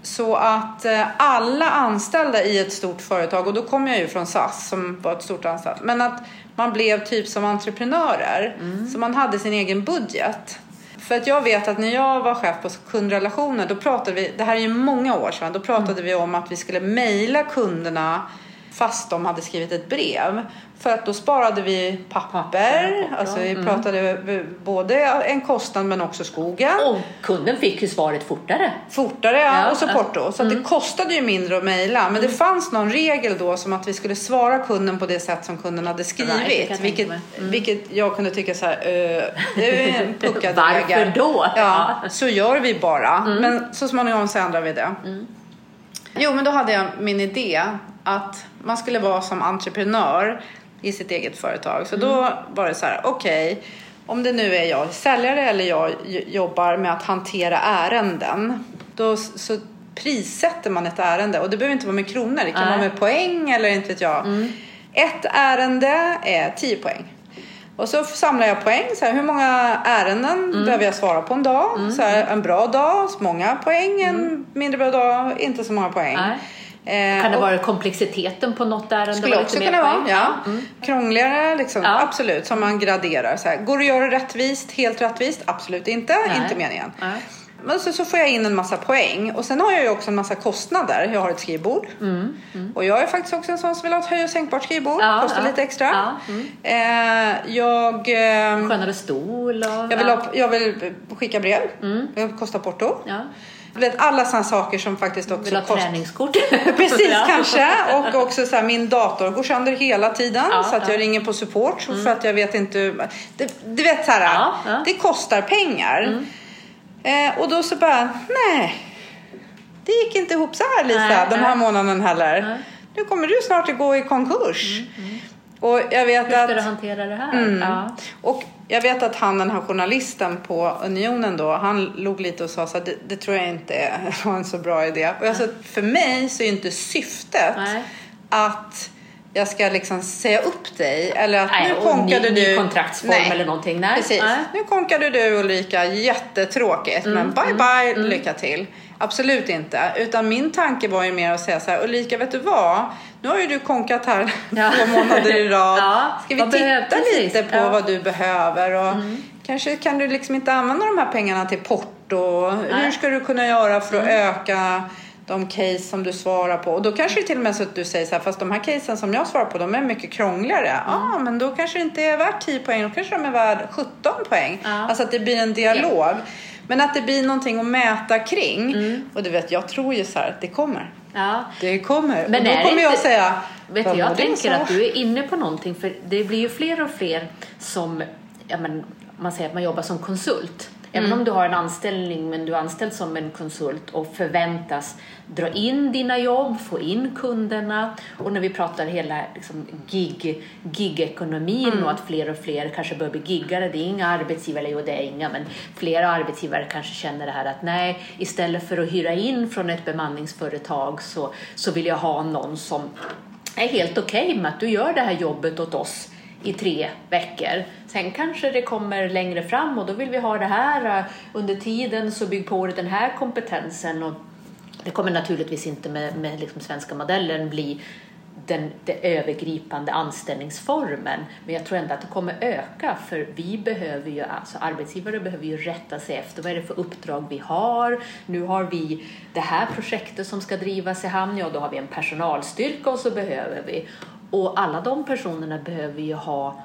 Speaker 1: så att eh, alla anställda i ett stort företag, och då kom jag ju från SAS som var ett stort anställd, men att man blev typ som entreprenörer. Så man hade sin egen budget. För att jag vet att när jag var chef på kundrelationer, då pratade vi, det här är ju många år sedan, då pratade vi om att vi skulle mejla kunderna fast de hade skrivit ett brev. För att då sparade vi papper,
Speaker 2: porto.
Speaker 1: alltså vi pratade både en kostnad men också skogen.
Speaker 2: Och kunden fick ju svaret fortare.
Speaker 1: Fortare ja,
Speaker 2: Ja,
Speaker 1: och så
Speaker 2: ja.
Speaker 1: porto. Så att det kostade ju mindre att mejla. Men det fanns någon regel då som att vi skulle svara kunden på det sätt som kunden hade
Speaker 2: Right,
Speaker 1: skrivit.
Speaker 2: tänka
Speaker 1: vilket,
Speaker 2: mig.
Speaker 1: vilket jag kunde tycka så här, eh, det är en (laughs) puckad
Speaker 2: Varför
Speaker 1: regel.
Speaker 2: då?
Speaker 1: Ja, så gör vi bara. Men så småningom så ändrade vi det. Jo, men då hade jag min idé att man skulle vara som entreprenör i sitt eget företag. Så då var det så här, okej, om det nu är jag säljare eller jag jobbar med att hantera ärenden, då så prissätter man ett ärende och det behöver inte vara med kronor, det kan
Speaker 2: Nej.
Speaker 1: vara med poäng eller inte vet jag. Ett ärende är 10 poäng. Och så samlar jag poäng. Så här, hur många ärenden behöver jag svara på en dag? Så här, en bra dag, många poäng. En mindre bra dag, inte så många poäng.
Speaker 2: Nej.
Speaker 1: Eh,
Speaker 2: Kan det
Speaker 1: och
Speaker 2: vara komplexiteten på något ärende?
Speaker 1: skulle
Speaker 2: var
Speaker 1: också kunna vara. Ja. Krångligare, liksom,
Speaker 2: Ja.
Speaker 1: absolut. Som man graderar. Så här, går det att göra rättvist, helt rättvist? Absolut inte.
Speaker 2: Nej.
Speaker 1: Inte meningen.
Speaker 2: Nej.
Speaker 1: Men så, så får jag in en massa poäng. Och sen har jag ju också en massa kostnader. Jag har ett skrivbord. Och jag är faktiskt också en sån som vill ha ett höj och sänkbart skrivbord.
Speaker 2: Ja,
Speaker 1: Kostar
Speaker 2: ja.
Speaker 1: lite extra.
Speaker 2: Ja, mm.
Speaker 1: Eh, jag... ehm,
Speaker 2: Skönare stol och...
Speaker 1: jag vill, ha, jag vill skicka brev. Det kostar porto. Vet, alla sådana saker som faktiskt också
Speaker 2: Vill ha
Speaker 1: kostar.
Speaker 2: träningskort. (laughs)
Speaker 1: Precis
Speaker 2: Ja.
Speaker 1: kanske. Och också så här, min dator går sönder hela tiden.
Speaker 2: Ja,
Speaker 1: så att jag
Speaker 2: ja.
Speaker 1: ringer på support. För att jag vet inte. Det, du vet så här. Det kostar pengar. Eh, och då så bara, nej. Det gick inte ihop så här Lisa,
Speaker 2: Nej,
Speaker 1: den här
Speaker 2: nej.
Speaker 1: månaden heller.
Speaker 2: Nej.
Speaker 1: Nu kommer du snart att gå i konkurs. Och jag vet
Speaker 2: Hur ska
Speaker 1: att...
Speaker 2: du hantera det här?
Speaker 1: Mm. Och jag vet att han, den här journalisten på Unionen då, han log lite och sa så här, det, det tror jag inte (laughs) var en så bra idé. Och sa, för mig så är inte syftet
Speaker 2: Nej.
Speaker 1: att jag ska liksom säga upp dig eller att
Speaker 2: Nej,
Speaker 1: nu konkade
Speaker 2: ny,
Speaker 1: du...
Speaker 2: ny kontraktsform
Speaker 1: Nej.
Speaker 2: eller någonting. Nej.
Speaker 1: Precis.
Speaker 2: Nej.
Speaker 1: Nu konkade du Ulrika, jättetråkigt.
Speaker 2: Mm,
Speaker 1: men bye bye, lycka till. Absolut inte. Utan min tanke var ju mer att säga så här, Ulrika vet du vad? Nu har ju du konkat här (laughs)
Speaker 2: Ja.
Speaker 1: två månader i rad. (laughs)
Speaker 2: Ja,
Speaker 1: Ska vi titta lite på
Speaker 2: Ja. Mm.
Speaker 1: vad du behöver? Och Kanske kan du liksom inte använda de här pengarna till porto. Hur ska du kunna göra för att
Speaker 2: Mm.
Speaker 1: öka de case som du svarar på? Och då kanske det till och med så att du säger så här, fast de här casen som jag svarar på de är mycket krångligare. Ja,
Speaker 2: Mm.
Speaker 1: ah, men då kanske det inte är värt 10 poäng, då kanske de är värd 17 poäng.
Speaker 2: Ja.
Speaker 1: Alltså att det blir en dialog. Men att det blir någonting att mäta kring.
Speaker 2: Mm.
Speaker 1: Och du vet, jag tror ju så här, det kommer.
Speaker 2: Ja.
Speaker 1: Det kommer.
Speaker 2: Men
Speaker 1: och då kommer jag
Speaker 2: inte-
Speaker 1: säga,
Speaker 2: Vet
Speaker 1: "Vad
Speaker 2: du, jag
Speaker 1: det
Speaker 2: tänker
Speaker 1: sa?"
Speaker 2: att du är inne på någonting för det blir ju fler och fler som, ja men man säger att man jobbar som konsult. Även
Speaker 1: Mm.
Speaker 2: om du har en anställning men du är anställd som en konsult och förväntas dra in dina jobb, få in kunderna och när vi pratar hela liksom, gig, gigekonomin
Speaker 1: Mm.
Speaker 2: och att fler och fler kanske börjar bli giggare. Det är inga arbetsgivare, eller jo det är inga, men flera arbetsgivare kanske känner det här att nej, istället för att hyra in från ett bemanningsföretag så, så vill jag ha någon som är helt okej med att du gör det här jobbet åt oss i tre veckor. Sen kanske det kommer längre fram och då vill vi ha det här. Eh, under tiden så bygg på den här kompetensen. Och det kommer naturligtvis inte med, med liksom svenska modellen bli den, den övergripande anställningsformen. Men jag tror ändå att det kommer öka för vi behöver ju, alltså arbetsgivare behöver ju rätta sig efter vad är det för uppdrag vi har. Nu har vi det här projektet som ska drivas i hamn, ja då har vi en personalstyrka och så behöver vi. Och alla de personerna behöver ju ha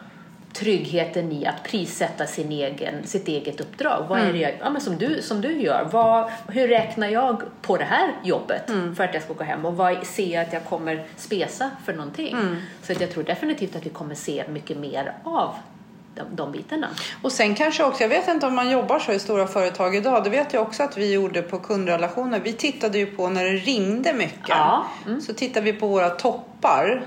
Speaker 2: tryggheten i att prissätta sin egen, sitt eget uppdrag. Vad är det jag, ja, men som, du, som du gör, vad, hur räknar jag på det här jobbet mm. för att jag ska gå hem och vad ser jag att jag kommer spesa för någonting? Mm. Så att jag tror definitivt att vi kommer se mycket mer av de, de bitarna.
Speaker 1: Och sen kanske också, jag vet inte om man jobbar så i stora företag idag, det vet jag också att vi gjorde på kundrelationer. Vi tittade ju på när det ringde mycket. Ja. Mm. Så tittade vi på våra toppar.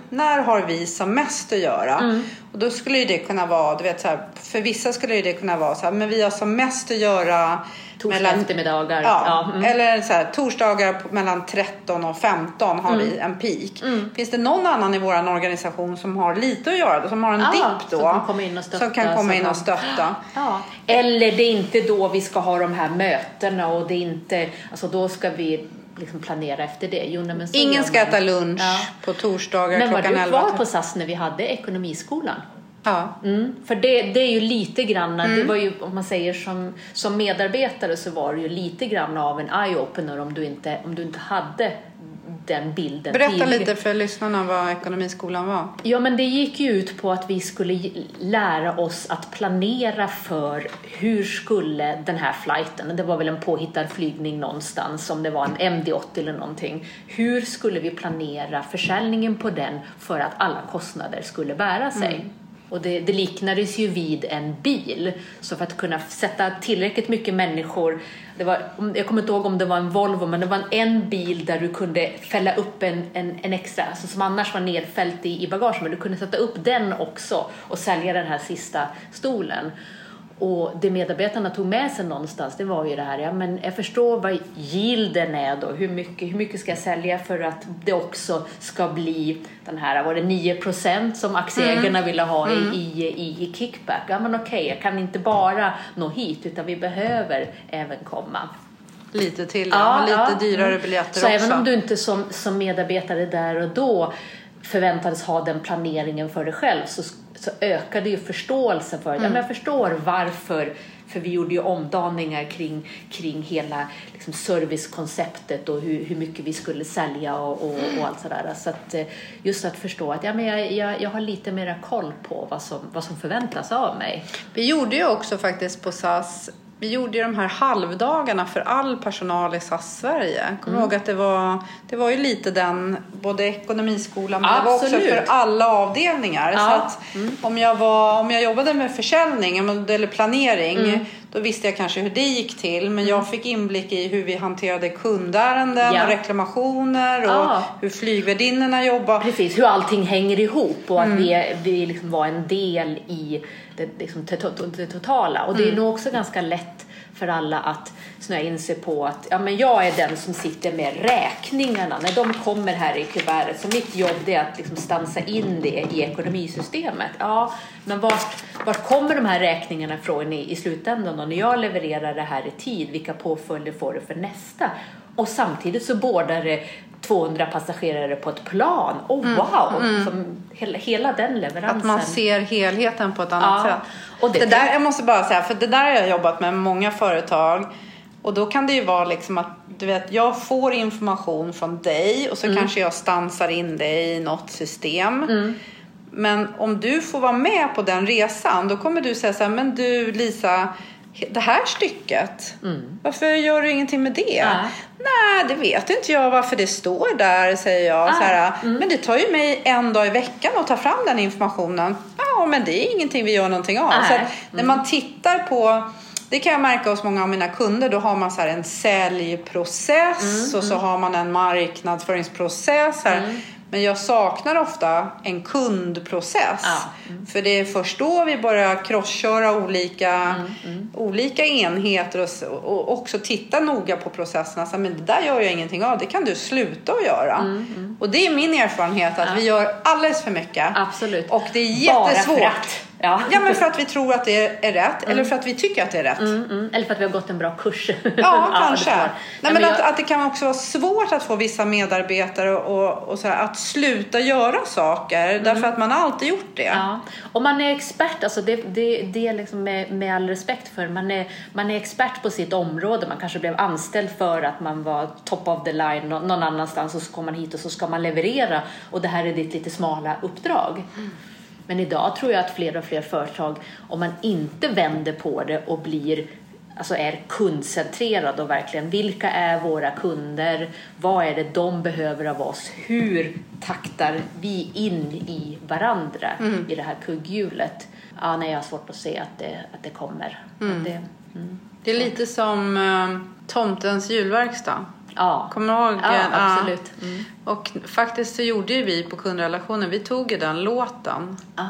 Speaker 1: När har vi som mest att göra? Mm. Och då skulle det kunna vara, du vet så här, för vissa skulle det kunna vara så här, men vi har som mest att göra
Speaker 2: Torsdag mellan, eftermiddagar.
Speaker 1: Ja, ja mm. Eller så här, torsdagar mellan 13 och 15 har mm. vi en peak. Mm. Finns det någon annan i vår organisation som har lite att göra, som har en ja, dipp då? Som
Speaker 2: kan komma in och stötta.
Speaker 1: Som kan komma in och stötta.
Speaker 2: Ja. Eller det är inte då vi ska ha de här mötena och det är inte, alltså då ska vi liksom planera efter det. Jo,
Speaker 1: men Ingen ska äta lunch ja. på torsdagar klockan 11.
Speaker 2: Men var du kvar på SAS när vi hade ekonomiskolan?
Speaker 1: Ja.
Speaker 2: Mm, för det, det är ju lite grann, mm. det var ju om man säger som, som medarbetare så var det ju lite grann av en eye-opener om du inte, om du inte hade den bilden.
Speaker 1: Berätta tidigare. lite för lyssnarna vad Ekonomiskolan var.
Speaker 2: Ja, men det gick ju ut på att vi skulle lära oss att planera för hur skulle den här flighten, det var väl en påhittad flygning någonstans, om det var en MD-80 eller någonting. Hur skulle vi planera försäljningen på den för att alla kostnader skulle bära sig? Mm. Och det, det liknades ju vid en bil. Så för att kunna sätta tillräckligt mycket människor, det var, jag kommer inte ihåg om det var en Volvo, men det var en bil där du kunde fälla upp en, en, en extra, alltså som annars var nedfällt i, i bagage, men du kunde sätta upp den också och sälja den här sista stolen. Och det medarbetarna tog med sig någonstans, det var ju det här, ja men jag förstår vad yielden är då, hur mycket, hur mycket ska jag sälja för att det också ska bli den här, var det 9% som aktieägarna mm. ville ha mm. i, i, i kickback? Ja men okej, okay, jag kan inte bara nå hit utan vi behöver även komma
Speaker 1: lite till, ja, lite ja. dyrare biljetter
Speaker 2: så
Speaker 1: också.
Speaker 2: Så även om du inte som, som medarbetare där och då förväntades ha den planeringen för dig själv så så ökade ju förståelsen för det. Mm. Jag förstår varför, för vi gjorde ju omdaningar kring, kring hela liksom, servicekonceptet och hur, hur mycket vi skulle sälja och, och, och allt sådär. Så att, eh, just att förstå att ja, men jag, jag, jag har lite mera koll på vad som, vad som förväntas av mig.
Speaker 1: Vi gjorde ju också faktiskt på SAS vi gjorde ju de här halvdagarna för all personal i SAS Sverige. Kommer mm. ihåg att det var, det var ju lite den, både ekonomiskolan men Absolut. det var också för alla avdelningar. Ja. Så att mm. om, jag var, om jag jobbade med försäljning eller planering mm. då visste jag kanske hur det gick till. Men jag mm. fick inblick i hur vi hanterade kundärenden ja. och reklamationer och ja. hur flygvärdinnorna jobbar.
Speaker 2: Precis, hur allting hänger ihop och att mm. vi, vi liksom var en del i det, liksom, det totala. Och det är mm. nog också ganska lätt för alla att snöa in sig på att ja, men jag är den som sitter med räkningarna när de kommer här i kuvertet. Så mitt jobb är att liksom stansa in det i ekonomisystemet. Ja, men vart, vart kommer de här räkningarna ifrån i, i slutändan? Och när jag levererar det här i tid, vilka påföljder får det för nästa? Och samtidigt så bordar det 200 passagerare på ett plan. Oh mm, wow! Mm. Som hela, hela den leveransen.
Speaker 1: Att man ser helheten på ett annat ja. sätt. Och det, det där, jag måste bara säga, för det där har jag jobbat med många företag. Och då kan det ju vara liksom att du vet, jag får information från dig och så mm. kanske jag stansar in dig i något system. Mm. Men om du får vara med på den resan då kommer du säga så här, men du Lisa, det här stycket, mm. varför gör du ingenting med det? Äh. Nej, det vet inte jag varför det står där, säger jag. Äh. Så här, mm. Men det tar ju mig en dag i veckan att ta fram den informationen. Ja, men det är ingenting vi gör någonting av. Äh. Så när man tittar på det kan jag märka hos många av mina kunder. Då har man så en säljprocess mm, och så mm. har man en marknadsföringsprocess. Här. Men jag saknar ofta en kundprocess. Ja. Mm. För det är först då vi börjar crossköra olika, mm. Mm. olika enheter och, och, också titta noga på processerna. Så, men det där gör jag ingenting av, det kan du sluta att göra. Mm, mm. Och det är min erfarenhet att ja. vi gör alldeles för mycket.
Speaker 2: Absolut.
Speaker 1: Och det är jättesvårt. Ja. ja, men för att vi tror att det är rätt mm. eller för att vi tycker att det är rätt.
Speaker 2: Mm, mm. Eller för att vi har gått en bra kurs.
Speaker 1: Ja, (laughs) kanske. Nej, men, men jag... att, att det kan också vara svårt att få vissa medarbetare och, och så här, att sluta göra saker mm. därför att man har alltid gjort det.
Speaker 2: Ja. Och man är expert, alltså det, det, det är liksom med, med all respekt för, man är, man är expert på sitt område. Man kanske blev anställd för att man var top of the line någon annanstans och så kommer man hit och så ska man leverera och det här är ditt lite smala uppdrag. Men idag tror jag att fler och fler företag, om man inte vänder på det och blir alltså är kundcentrerad och verkligen vilka är våra kunder? Vad är det de behöver av oss? Hur taktar vi in i varandra mm. i det här kugghjulet? Ja, nej, jag har svårt att se att det, att det kommer. Mm. Att det,
Speaker 1: mm. det, är lite som uh, tomtens julverkstad.
Speaker 2: Ja.
Speaker 1: Kommer du ihåg?
Speaker 2: Ja, absolut. Mm.
Speaker 1: Och faktiskt så gjorde ju vi på kundrelationen, vi tog ju den låten. Ah.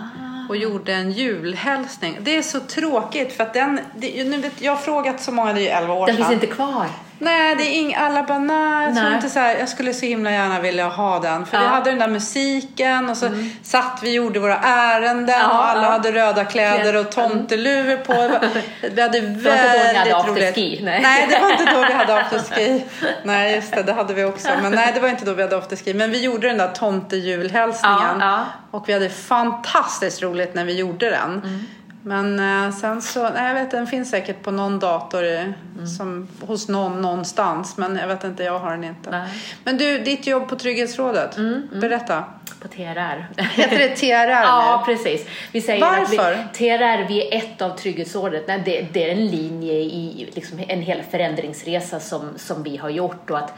Speaker 1: Och gjorde en julhälsning. Det är så tråkigt för att den, det, nu vet, jag har frågat så många, det är 11 år
Speaker 2: Den finns inte kvar.
Speaker 1: Nej, det är ing, alla bara nej. nej. Inte så här, jag skulle så himla gärna vilja ha den. För ja. vi hade den där musiken och så mm. satt vi och gjorde våra ärenden ja, och alla ja. hade röda kläder och tomteluvor på. (laughs) Vi hade väldigt det var inte då ni hade afterski? Nej. nej, det var inte då vi hade afterski. (laughs) nej, just det, det hade vi också. Men nej, det var inte då vi hade afterski. Men vi gjorde den där tomtejulhälsningen. Och vi hade fantastiskt roligt när vi gjorde den. Mm. Men eh, sen så, nej jag vet den finns säkert på någon dator i, mm. som, hos någon någonstans. Men jag vet inte, jag har den inte. Nej. Men du, ditt jobb på Trygghetsrådet, mm, mm. berätta.
Speaker 2: På TRR.
Speaker 1: Heter det TRR (laughs)
Speaker 2: Ja, precis.
Speaker 1: Vi säger Varför? Att
Speaker 2: vi, TRR, vi är ett av Trygghetsrådet. Nej, det, det är en linje i liksom, en hel förändringsresa som, som vi har gjort. Och att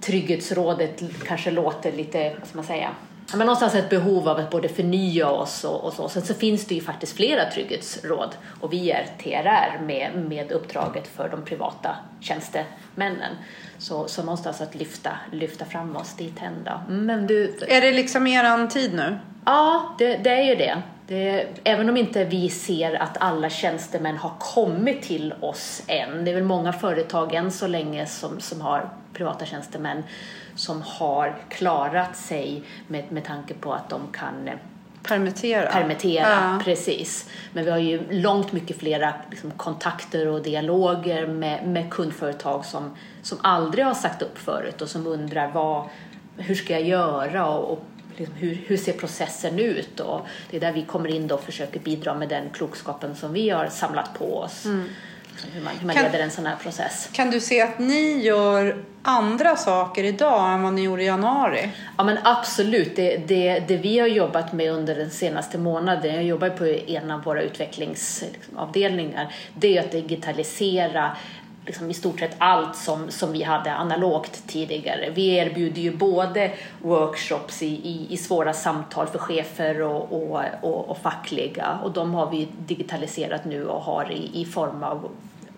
Speaker 2: Trygghetsrådet kanske låter lite, vad ska man säga, men någonstans ett behov av att både förnya oss och, och så. Sen så finns det ju faktiskt flera trygghetsråd och vi är TRR med, med uppdraget för de privata tjänstemännen. Så, så någonstans att lyfta, lyfta fram oss dit då.
Speaker 1: Men du... Är det liksom eran tid nu?
Speaker 2: Ja, det, det är ju det. det. Även om inte vi ser att alla tjänstemän har kommit till oss än. Det är väl många företag än så länge som, som har privata tjänstemän som har klarat sig med, med tanke på att de kan
Speaker 1: eh, Permittera.
Speaker 2: Permittera, ja. precis. Men vi har ju långt mycket flera liksom, kontakter och dialoger med, med kundföretag som, som aldrig har sagt upp förut och som undrar vad, hur ska jag göra och, och liksom, hur, hur ser processen ut? Och det är där vi kommer in och försöker bidra med den klokskapen som vi har samlat på oss. Mm. Liksom hur man, hur man kan, leder en sån här process.
Speaker 1: Kan du se att ni gör andra saker idag än vad ni gjorde i januari?
Speaker 2: Ja men absolut. Det, det, det vi har jobbat med under den senaste månaden, jag jobbar på en av våra utvecklingsavdelningar, det är att digitalisera liksom i stort sett allt som, som vi hade analogt tidigare. Vi erbjuder ju både workshops i, i, i svåra samtal för chefer och, och, och, och, fackliga och de har vi digitaliserat nu och har i, i form av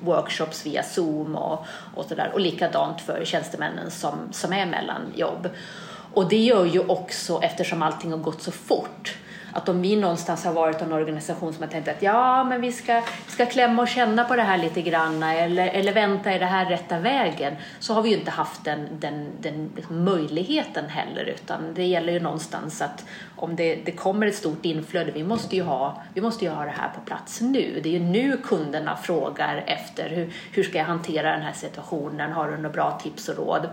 Speaker 2: workshops via Zoom och, och sådär och likadant för tjänstemännen som, som är mellan jobb. Och det gör ju också, eftersom allting har gått så fort, att om vi någonstans har varit en organisation som har tänkt att ja, men vi ska, ska klämma och känna på det här lite grann eller, eller vänta, är det här rätta vägen? Så har vi ju inte haft den, den, den liksom möjligheten heller, utan det gäller ju någonstans att om det, det kommer ett stort inflöde, vi måste, ju ha, vi måste ju ha det här på plats nu. Det är ju nu kunderna frågar efter hur, hur ska jag hantera den här situationen? Har du några bra tips och råd?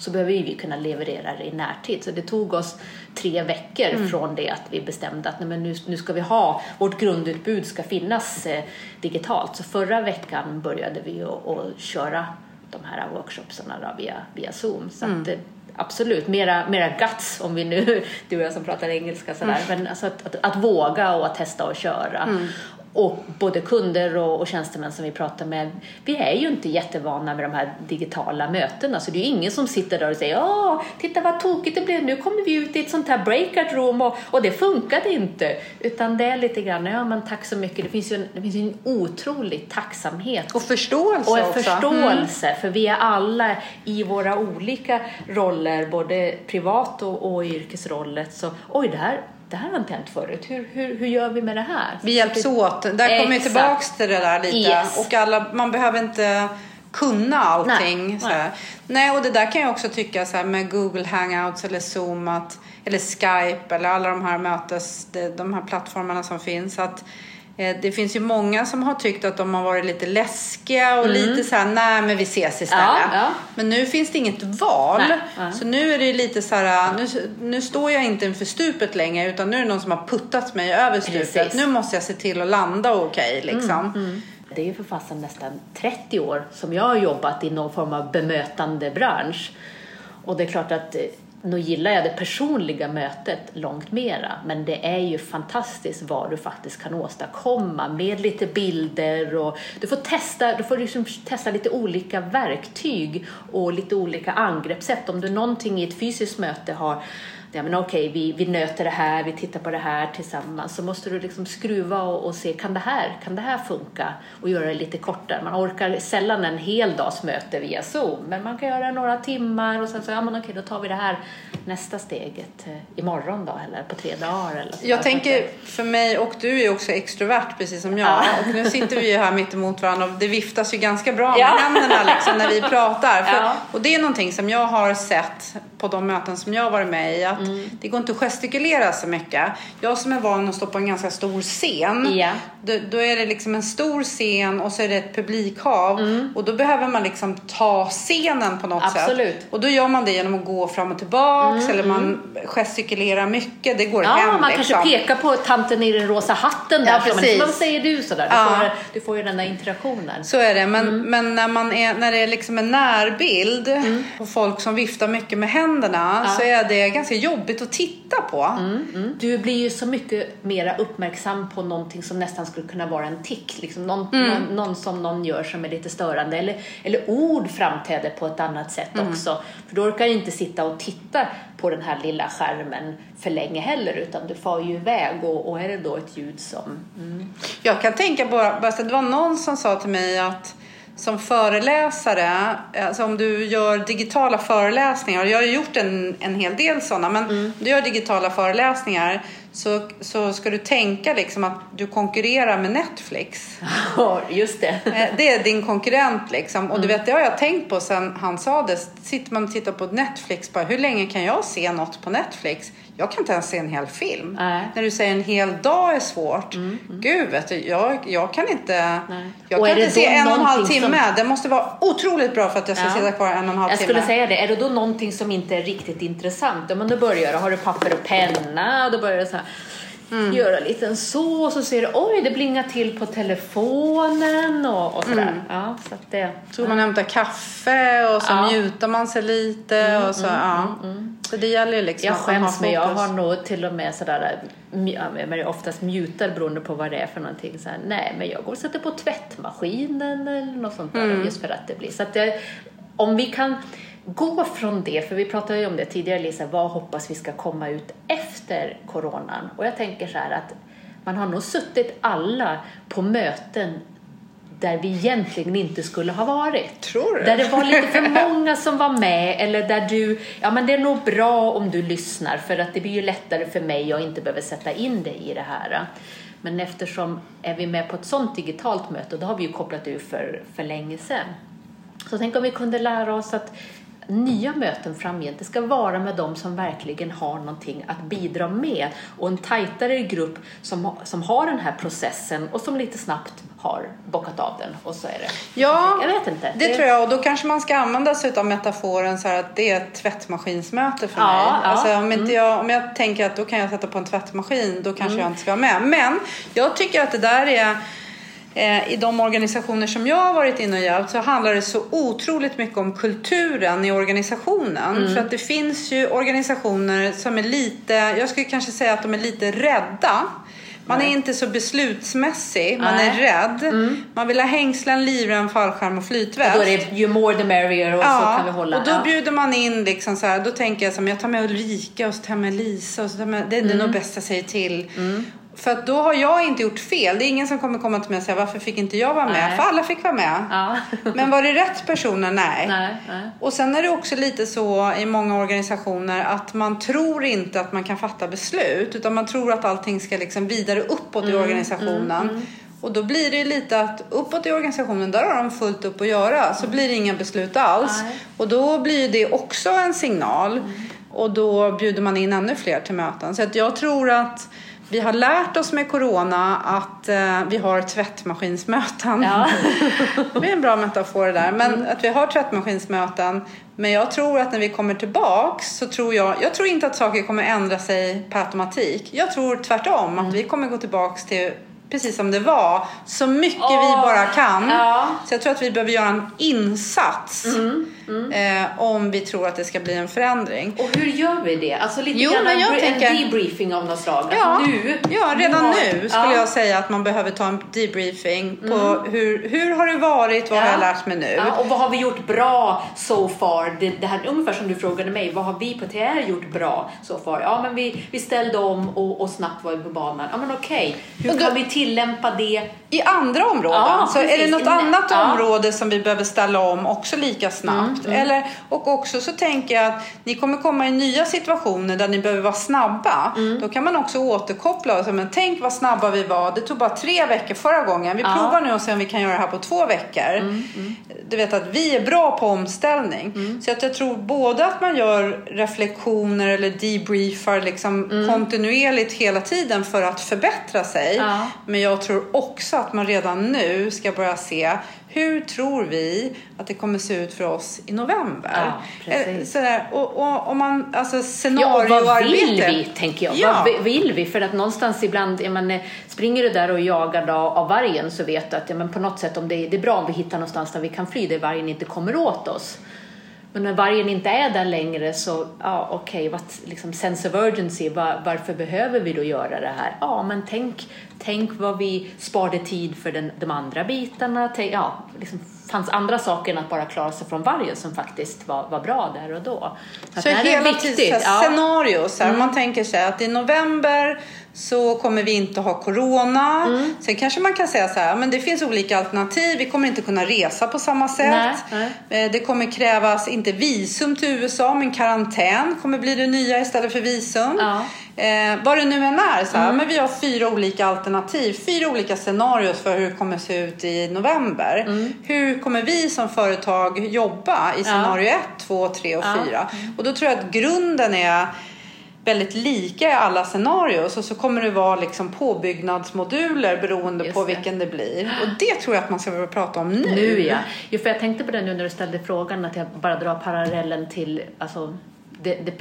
Speaker 2: Så behöver vi kunna leverera det i närtid. Så det tog oss tre veckor mm. från det att vi bestämde att nej, men nu, nu ska vi ha, vårt grundutbud ska finnas eh, digitalt. Så förra veckan började vi att köra de här workshopsarna då, via, via Zoom. Så mm. att, absolut, mera, mera guts om vi nu, (laughs) du och jag som pratar engelska sådär, mm. men alltså att, att, att, våga och att testa och köra. Mm och både kunder och, och tjänstemän som vi pratar med, vi är ju inte jättevana med de här digitala mötena. Så det är ju ingen som sitter där och säger Åh, titta vad tokigt det blev, nu kommer vi ut i ett sånt här breakout room och, och det funkade inte. Utan det är lite grann, ja men tack så mycket. Det finns ju en, det finns en otrolig tacksamhet.
Speaker 1: Och förståelse
Speaker 2: Och en
Speaker 1: också.
Speaker 2: förståelse, mm. för vi är alla i våra olika roller, både privat och, och yrkesroller. Så oj, det här det här har inte hänt förut. Hur, hur, hur gör vi med det här?
Speaker 1: Vi hjälps åt. Där kommer vi tillbaks till det där lite. Yes. Och alla, man behöver inte kunna allting. Nej, nej. nej, och det där kan jag också tycka så här, med Google Hangouts eller Zoom att, eller Skype eller alla de här mötes, de här plattformarna som finns. att det finns ju många som har tyckt att de har varit lite läskiga och mm. lite så här, nej men vi ses istället. Ja, ja. Men nu finns det inget val. Nej, så nu är det lite så här, nu, nu står jag inte inför stupet längre utan nu är det någon som har puttat mig över stupet. Precis. Nu måste jag se till att landa okej okay, liksom. Mm, mm.
Speaker 2: Det är ju för fasen nästan 30 år som jag har jobbat i någon form av bemötande bransch. Och det är klart att eh, nu gillar jag det personliga mötet långt mera, men det är ju fantastiskt vad du faktiskt kan åstadkomma med lite bilder och du får testa, du får liksom testa lite olika verktyg och lite olika angreppssätt. Om du någonting i ett fysiskt möte har ja, men okej, vi, vi nöter det här, vi tittar på det här tillsammans, så måste du liksom skruva och, och, se, kan det, här, kan det här funka? Och göra det lite kortare. Man orkar sällan en hel dags möte via Zoom, men man kan göra några timmar och sen så, ja men okej, då tar vi det här nästa steget eh, imorgon då, eller på tre dagar. Eller
Speaker 1: så jag tänker, för mig, och du är också extrovert precis som jag, ja. och nu sitter vi ju här mitt emot varandra och det viftas ju ganska bra med ja. händerna liksom, när vi pratar. För, ja. Och det är någonting som jag har sett på de möten som jag har varit med i, att mm. det går inte att gestikulera så mycket. Jag som är van att stå på en ganska stor scen, yeah. då, då, är det liksom en stor scen och så är det ett publikhav mm. och då behöver man liksom ta scenen på något
Speaker 2: Absolut.
Speaker 1: sätt. Och då gör man det genom att gå fram och tillbaks mm. eller man mm. gestikulerar mycket, det går
Speaker 2: ja,
Speaker 1: hem.
Speaker 2: man
Speaker 1: liksom.
Speaker 2: kanske pekar på tanten i den rosa hatten där. Ja, precis. Vad säger du sådär? Du, ja. får, du får ju den där interaktionen.
Speaker 1: Så är det, men, mm. men när, man är, när det är liksom en närbild mm. och folk som viftar mycket med händerna händerna ja. så är det ganska jobbigt att titta på.
Speaker 2: Mm, mm. Du blir ju så mycket mer uppmärksam på någonting som nästan skulle kunna vara en tick. Liksom någon, mm. någon, någon, som någon gör som är lite störande. Eller, eller ord framträder på ett annat sätt mm. också. För då orkar du inte sitta och titta på den här lilla skärmen för länge heller utan du far ju iväg och, och är det då ett ljud som... Mm.
Speaker 1: Jag kan tänka på, det var någon som sa till mig att som föreläsare, alltså om du gör digitala föreläsningar, jag har gjort en, en hel del sådana, men mm. om du gör digitala föreläsningar så, så ska du tänka liksom att du konkurrerar med Netflix.
Speaker 2: Ja, just det. (laughs)
Speaker 1: Eh, det är din konkurrent liksom. Och mm. du vet, det har jag tänkt på sen han sa det. Sitter man och tittar på Netflix, bara, hur länge kan jag se något på Netflix? Jag kan inte ens se en hel film. Nej. När du säger en hel dag är svårt. Mm, mm. Gud, vet du, jag, jag kan inte, jag kan inte se en och en halv timme. Som... Det måste vara otroligt bra för att jag ska ja. sitta kvar en och en halv timme.
Speaker 2: Jag skulle säga det. Är det då någonting som inte är riktigt intressant? Ja, men då börjar du. Har du papper och penna? Då börjar du så här mm. göra lite så och så ser du oj det blingar till på telefonen och, och sådär. Mm. Ja, så att det,
Speaker 1: så man hämtar kaffe och så ja. mjutar man sig lite mm, och så. Mm, ja. Mm. Så det gäller ju liksom
Speaker 2: Jag skäms men jag har nog till och med sådär, jag oftast mutar beroende på vad det är för någonting. Så här, nej, men jag går och sätter på tvättmaskinen eller något sånt där just för att det blir. Så att det, om vi kan gå från det, för vi pratade ju om det tidigare Lisa, vad hoppas vi ska komma ut efter coronan? Och jag tänker så här att man har nog suttit alla på möten där vi egentligen inte skulle ha varit.
Speaker 1: Tror du?
Speaker 2: Där det var lite för många som var med eller där du, ja men det är nog bra om du lyssnar för att det blir ju lättare för mig att inte behöva sätta in dig i det här. Men eftersom är vi med på ett sånt digitalt möte, då har vi ju kopplat ur för, för länge sedan. Så tänk om vi kunde lära oss att nya möten framgent, det ska vara med de som verkligen har någonting att bidra med och en tajtare grupp som, som har den här processen och som lite snabbt har bockat av den och så är det.
Speaker 1: Ja, jag vet inte. Det, det tror jag och då kanske man ska använda sig av metaforen så att det är ett tvättmaskinsmöte för ja, mig. Ja, alltså, om, inte mm. jag, om jag tänker att då kan jag sätta på en tvättmaskin, då kanske mm. jag inte ska vara med. Men jag tycker att det där är i de organisationer som jag har varit inne och hjälpt så handlar det så otroligt mycket om kulturen i organisationen. Mm. För att det finns ju organisationer som är lite, jag skulle kanske säga att de är lite rädda. Man Nej. är inte så beslutsmässig, man Nej. är rädd. Mm. Man vill ha hängslen, livrem, fallskärm och flytväst.
Speaker 2: Och då är det ju more the merrier och ja, så kan vi hålla.
Speaker 1: och då ja. bjuder man in liksom så här, då tänker jag som jag tar med Ulrika och så tar jag med Lisa och så tar med, det är mm. nog bäst jag säger till. Mm. För att då har jag inte gjort fel. Det är ingen som kommer komma till mig och säga varför fick inte jag vara med? Nej. För alla fick vara med. Ja. (laughs) Men var det rätt personer? Nej. Nej, nej. Och sen är det också lite så i många organisationer att man tror inte att man kan fatta beslut. Utan man tror att allting ska liksom vidare uppåt mm, i organisationen. Mm, mm. Och då blir det lite att uppåt i organisationen, där har de fullt upp att göra. Så blir det inga beslut alls. Och då blir det också en signal. Mm. Och då bjuder man in ännu fler till möten. Så att jag tror att vi har lärt oss med corona att eh, vi har tvättmaskinsmöten. Ja. (laughs) det är en bra metafor det där. Men mm. att vi har tvättmaskinsmöten. Men jag tror att när vi kommer tillbaks så tror jag, jag tror inte att saker kommer ändra sig per automatik. Jag tror tvärtom att mm. vi kommer gå tillbaks till precis som det var. Så mycket oh, vi bara kan. Ja. Så jag tror att vi behöver göra en insats. Mm, mm. Eh, om vi tror att det ska bli en förändring.
Speaker 2: Och hur gör vi det? Alltså lite jo, grann en, jag tänker, en debriefing av något slag.
Speaker 1: Ja, nu, ja redan har, nu skulle ja. jag säga att man behöver ta en debriefing på mm. hur, hur har det varit, vad ja. har jag lärt mig nu?
Speaker 2: Ja, och vad har vi gjort bra so far? Det, det här, ungefär som du frågade mig, vad har vi på TR gjort bra so far? Ja, men vi, vi ställde om och, och snabbt var vi på banan. Ja, men okej, okay. hur kan vi tillämpa det
Speaker 1: i andra områden. Så precis. är det något annat område som vi behöver ställa om också lika snabbt? Mm, mm. Eller, och också så tänker jag att ni kommer komma i nya situationer där ni behöver vara snabba. Mm. Då kan man också återkoppla och säga, men tänk vad snabba vi var. Det tog bara tre veckor förra gången. Vi ja. provar nu och ser om vi kan göra det här på två veckor. Mm, mm. Du vet att vi är bra på omställning. Mm. Så att jag tror både att man gör reflektioner eller debriefar liksom kontinuerligt hela tiden för att förbättra sig. Men jag tror också att man redan nu ska börja se hur tror vi att det kommer se ut för oss i november? Ja, eh, Sådär, och, och, om man, alltså scenarioarbete.
Speaker 2: Ja, vad vill vi, tänker jag. Ja. Vad vill vi? För att någonstans ibland, jag menar, springer du där och jagar då, av vargen så vet du att ja, men på något sätt om det, det är bra om vi hittar någonstans där vi kan fly, där vargen inte kommer åt oss. Men när vargen inte är där längre så, ja okej, okay, liksom sense of urgency, var, varför behöver vi då göra det här? Ja, men tänk, tänk vad vi sparade tid för den, de andra bitarna. Tänk, ja, liksom fanns andra saker än att bara klara sig från vargen som faktiskt var, var bra där och då.
Speaker 1: Så, så hela tiden ja. scenarios. Mm. Man tänker sig att i november så kommer vi inte ha corona. Mm. Sen kanske man kan säga så här, men det finns olika alternativ. Vi kommer inte kunna resa på samma sätt. Nej, nej. Eh, det kommer krävas, inte visum till USA, men karantän kommer bli det nya istället för visum. Ja. Eh, vad det nu än är, så här, mm. men vi har fyra olika alternativ, fyra olika scenarier för hur det kommer se ut i november. Mm. Hur kommer vi som företag jobba i scenario 1, 2, 3 och 4? Ja. Och då tror jag att grunden är väldigt lika i alla scenarier och så kommer det vara liksom påbyggnadsmoduler beroende Just på det. vilken det blir. Och det tror jag att man ska börja prata om nu.
Speaker 2: Nu ja. Jo, för jag tänkte på det nu när du ställde frågan att jag bara drar parallellen till alltså,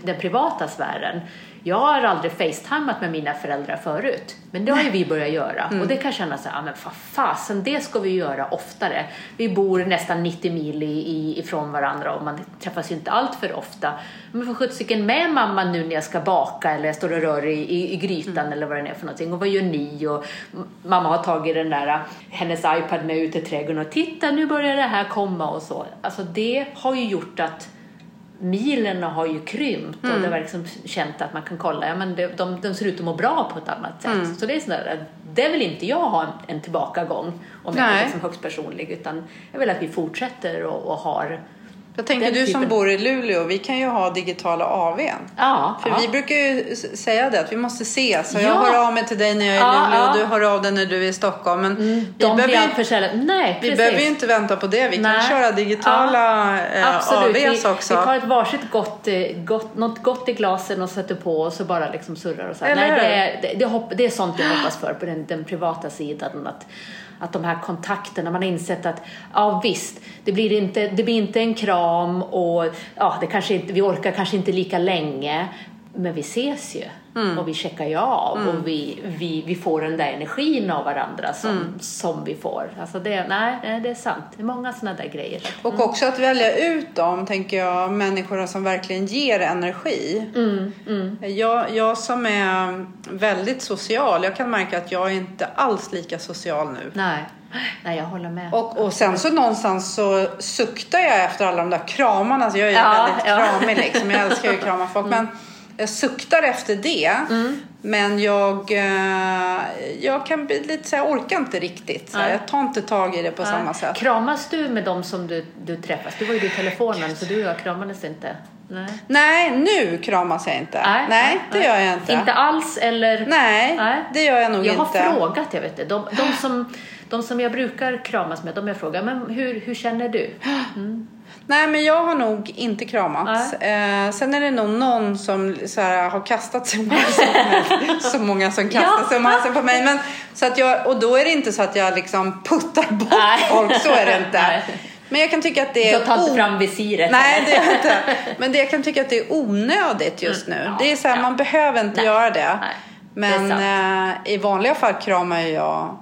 Speaker 2: den privata sfären. Jag har aldrig facetimat med mina föräldrar förut, men det har ju vi börjat göra. Mm. Och det kan kännas så här, men för fasen, det ska vi göra oftare. Vi bor nästan 90 mil i, ifrån varandra och man träffas ju inte allt för ofta. Men för sjuttsiken med mamma nu när jag ska baka eller jag står och rör i, i, i grytan mm. eller vad det är för någonting. Och vad gör ni? Och mamma har tagit den där, hennes iPad med ut i trädgården och titta nu börjar det här komma och så. Alltså det har ju gjort att milen har ju krympt mm. och det var liksom känt att man kan kolla, ja men det, de, de ser ut att må bra på ett annat sätt. Mm. Så det är sådär, det vill inte jag ha en, en tillbakagång om jag är liksom högst personlig utan jag vill att vi fortsätter och, och har
Speaker 1: jag tänker du som bor i Luleå, vi kan ju ha digitala AWn. Ja, För ja. vi brukar ju säga det, att vi måste ses. Och ja. jag hör av mig till dig när jag är i ja, Luleå och du hör av dig när du är i Stockholm. Men mm, vi, behöver Nej, vi behöver ju inte vänta på det. Vi Nej. kan köra digitala ja, AWs också.
Speaker 2: Vi tar ett varsitt gott, eh, gott, något gott i glasen och sätter på och så bara liksom surrar och så. Nej, det, är, det, det, det, är sånt jag hoppas för på den, den privata sidan. Att, att de här kontakterna, man har insett att ja visst, det blir inte, det blir inte en kram och ja, det kanske inte, vi orkar kanske inte lika länge, men vi ses ju mm. och vi checkar ju av mm. och vi, vi, vi får den där energin av varandra som, mm. som vi får. Alltså det, nej, det är sant. Det är många sådana där grejer.
Speaker 1: Och mm. också att välja ut dem, tänker jag, människor som verkligen ger energi. Mm, mm. Jag, jag som är väldigt social, jag kan märka att jag är inte alls lika social nu.
Speaker 2: Nej. Nej, jag håller med.
Speaker 1: Och, och sen så någonstans så suktar jag efter alla de där kramarna. Alltså jag är ju ja, väldigt ja. kramig liksom. Jag älskar ju att krama folk. (laughs) Men jag suktar efter det. Mm. Men jag, eh, jag kan bli lite så jag orkar inte riktigt. Så här, jag tar inte tag i det på samma sätt.
Speaker 2: Kramas du med dem som du, du träffas? Du var ju i telefonen så du och jag kramades inte.
Speaker 1: Nej. Nej, nu kramas jag inte. Nej, nej det gör jag inte.
Speaker 2: Inte alls eller?
Speaker 1: Nej, nej. det gör jag nog
Speaker 2: jag
Speaker 1: inte.
Speaker 2: Jag har frågat, jag vet det. De, de, som, de som jag brukar kramas med, de jag frågar, men hur, hur känner du? (gasps)
Speaker 1: Mm. Nej, men jag har nog inte kramats. Eh, sen är det nog någon som så här, har kastat sig om halsen Så många som kastar sig om halsen på mig. Men, så att jag, och då är det inte så att jag liksom puttar bort Nej. folk, så är det inte. Nej. Men jag kan tycka att det är...
Speaker 2: Du tar inte fram visiret?
Speaker 1: Nej, det är inte. Men det, jag kan tycka att det är onödigt just mm. nu. Mm, ja, det är så här, ja. man behöver inte Nej. göra det. Men det eh, i vanliga fall kramar jag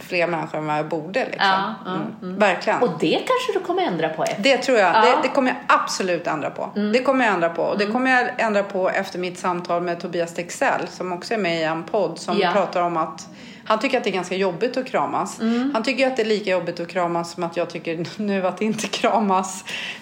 Speaker 1: fler människor än vad jag borde. Liksom. Ja, mm. Mm. Verkligen.
Speaker 2: Och det kanske du kommer ändra på? Efter.
Speaker 1: Det tror jag. Ja. Det, det, kommer jag absolut ändra på. Mm. Det kommer jag ändra på. Och det mm. kommer jag ändra på efter mitt samtal med Tobias Texell som också är med i en podd som ja. pratar om att han tycker att det är ganska jobbigt att kramas. Mm. Han tycker att det är lika jobbigt att kramas som att jag tycker (laughs) nu att inte inte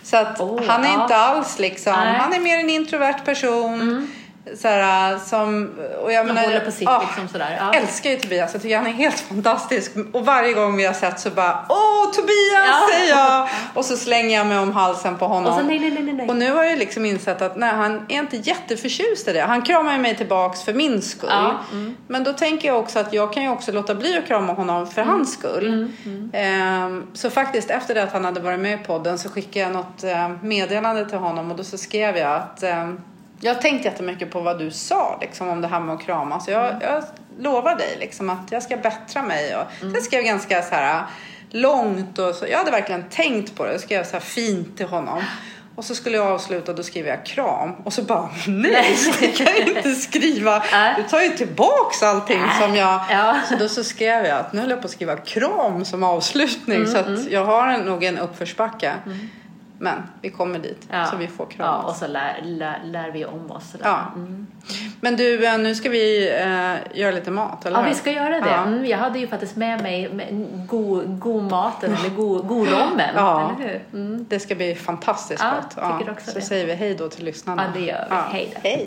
Speaker 1: Så att oh, han är ja. inte alls liksom, Nej. han är mer en introvert person. Mm. Såhär, som, och jag menar,
Speaker 2: håller på sitt åh, liksom sådär.
Speaker 1: Ja. älskar ju Tobias, jag tycker han är helt fantastisk. Och varje gång vi har sett så bara Åh Tobias ja. säger jag! Och så slänger jag mig om halsen på honom.
Speaker 2: Och, så, nej, nej, nej, nej.
Speaker 1: och nu har jag liksom insett att nej, han är inte jätteförtjust i det. Han kramar ju mig tillbaks för min skull. Ja. Mm. Men då tänker jag också att jag kan ju också låta bli att krama honom för mm. hans skull. Mm. Mm. Ehm, så faktiskt efter det att han hade varit med i podden så skickade jag något eh, meddelande till honom och då så skrev jag att ehm, jag har tänkt jättemycket på vad du sa liksom, om det här med att kramas. Jag, mm. jag lovar dig liksom, att jag ska bättra mig. Och mm. Jag skrev ganska så här, långt och så. Jag hade verkligen tänkt på det. Jag skrev så här fint till honom. Och så skulle jag avsluta och då skriver jag kram. Och så bara (laughs) nej, (laughs) det kan jag inte skriva. Du tar ju tillbaks allting som jag... Ja. Så då så skrev jag att nu höll jag på att skriva kram som avslutning. Mm, så att mm. jag har nog en uppförsbacke. Mm. Men vi kommer dit ja. så vi får kramas.
Speaker 2: Ja, och så lär, lär, lär vi om oss.
Speaker 1: Ja. Mm. Men du, eh, nu ska vi äh, göra lite mat, eller
Speaker 2: Ja, vi ska göra det. Ja. Mm, jag hade ju faktiskt med mig god, god maten, eller god, god rommen, ja. eller hur?
Speaker 1: Mm. Det ska bli fantastiskt gott. Ja, så det. säger vi hej då till lyssnarna.
Speaker 2: Ja, det gör vi. Hej då.
Speaker 1: Hej.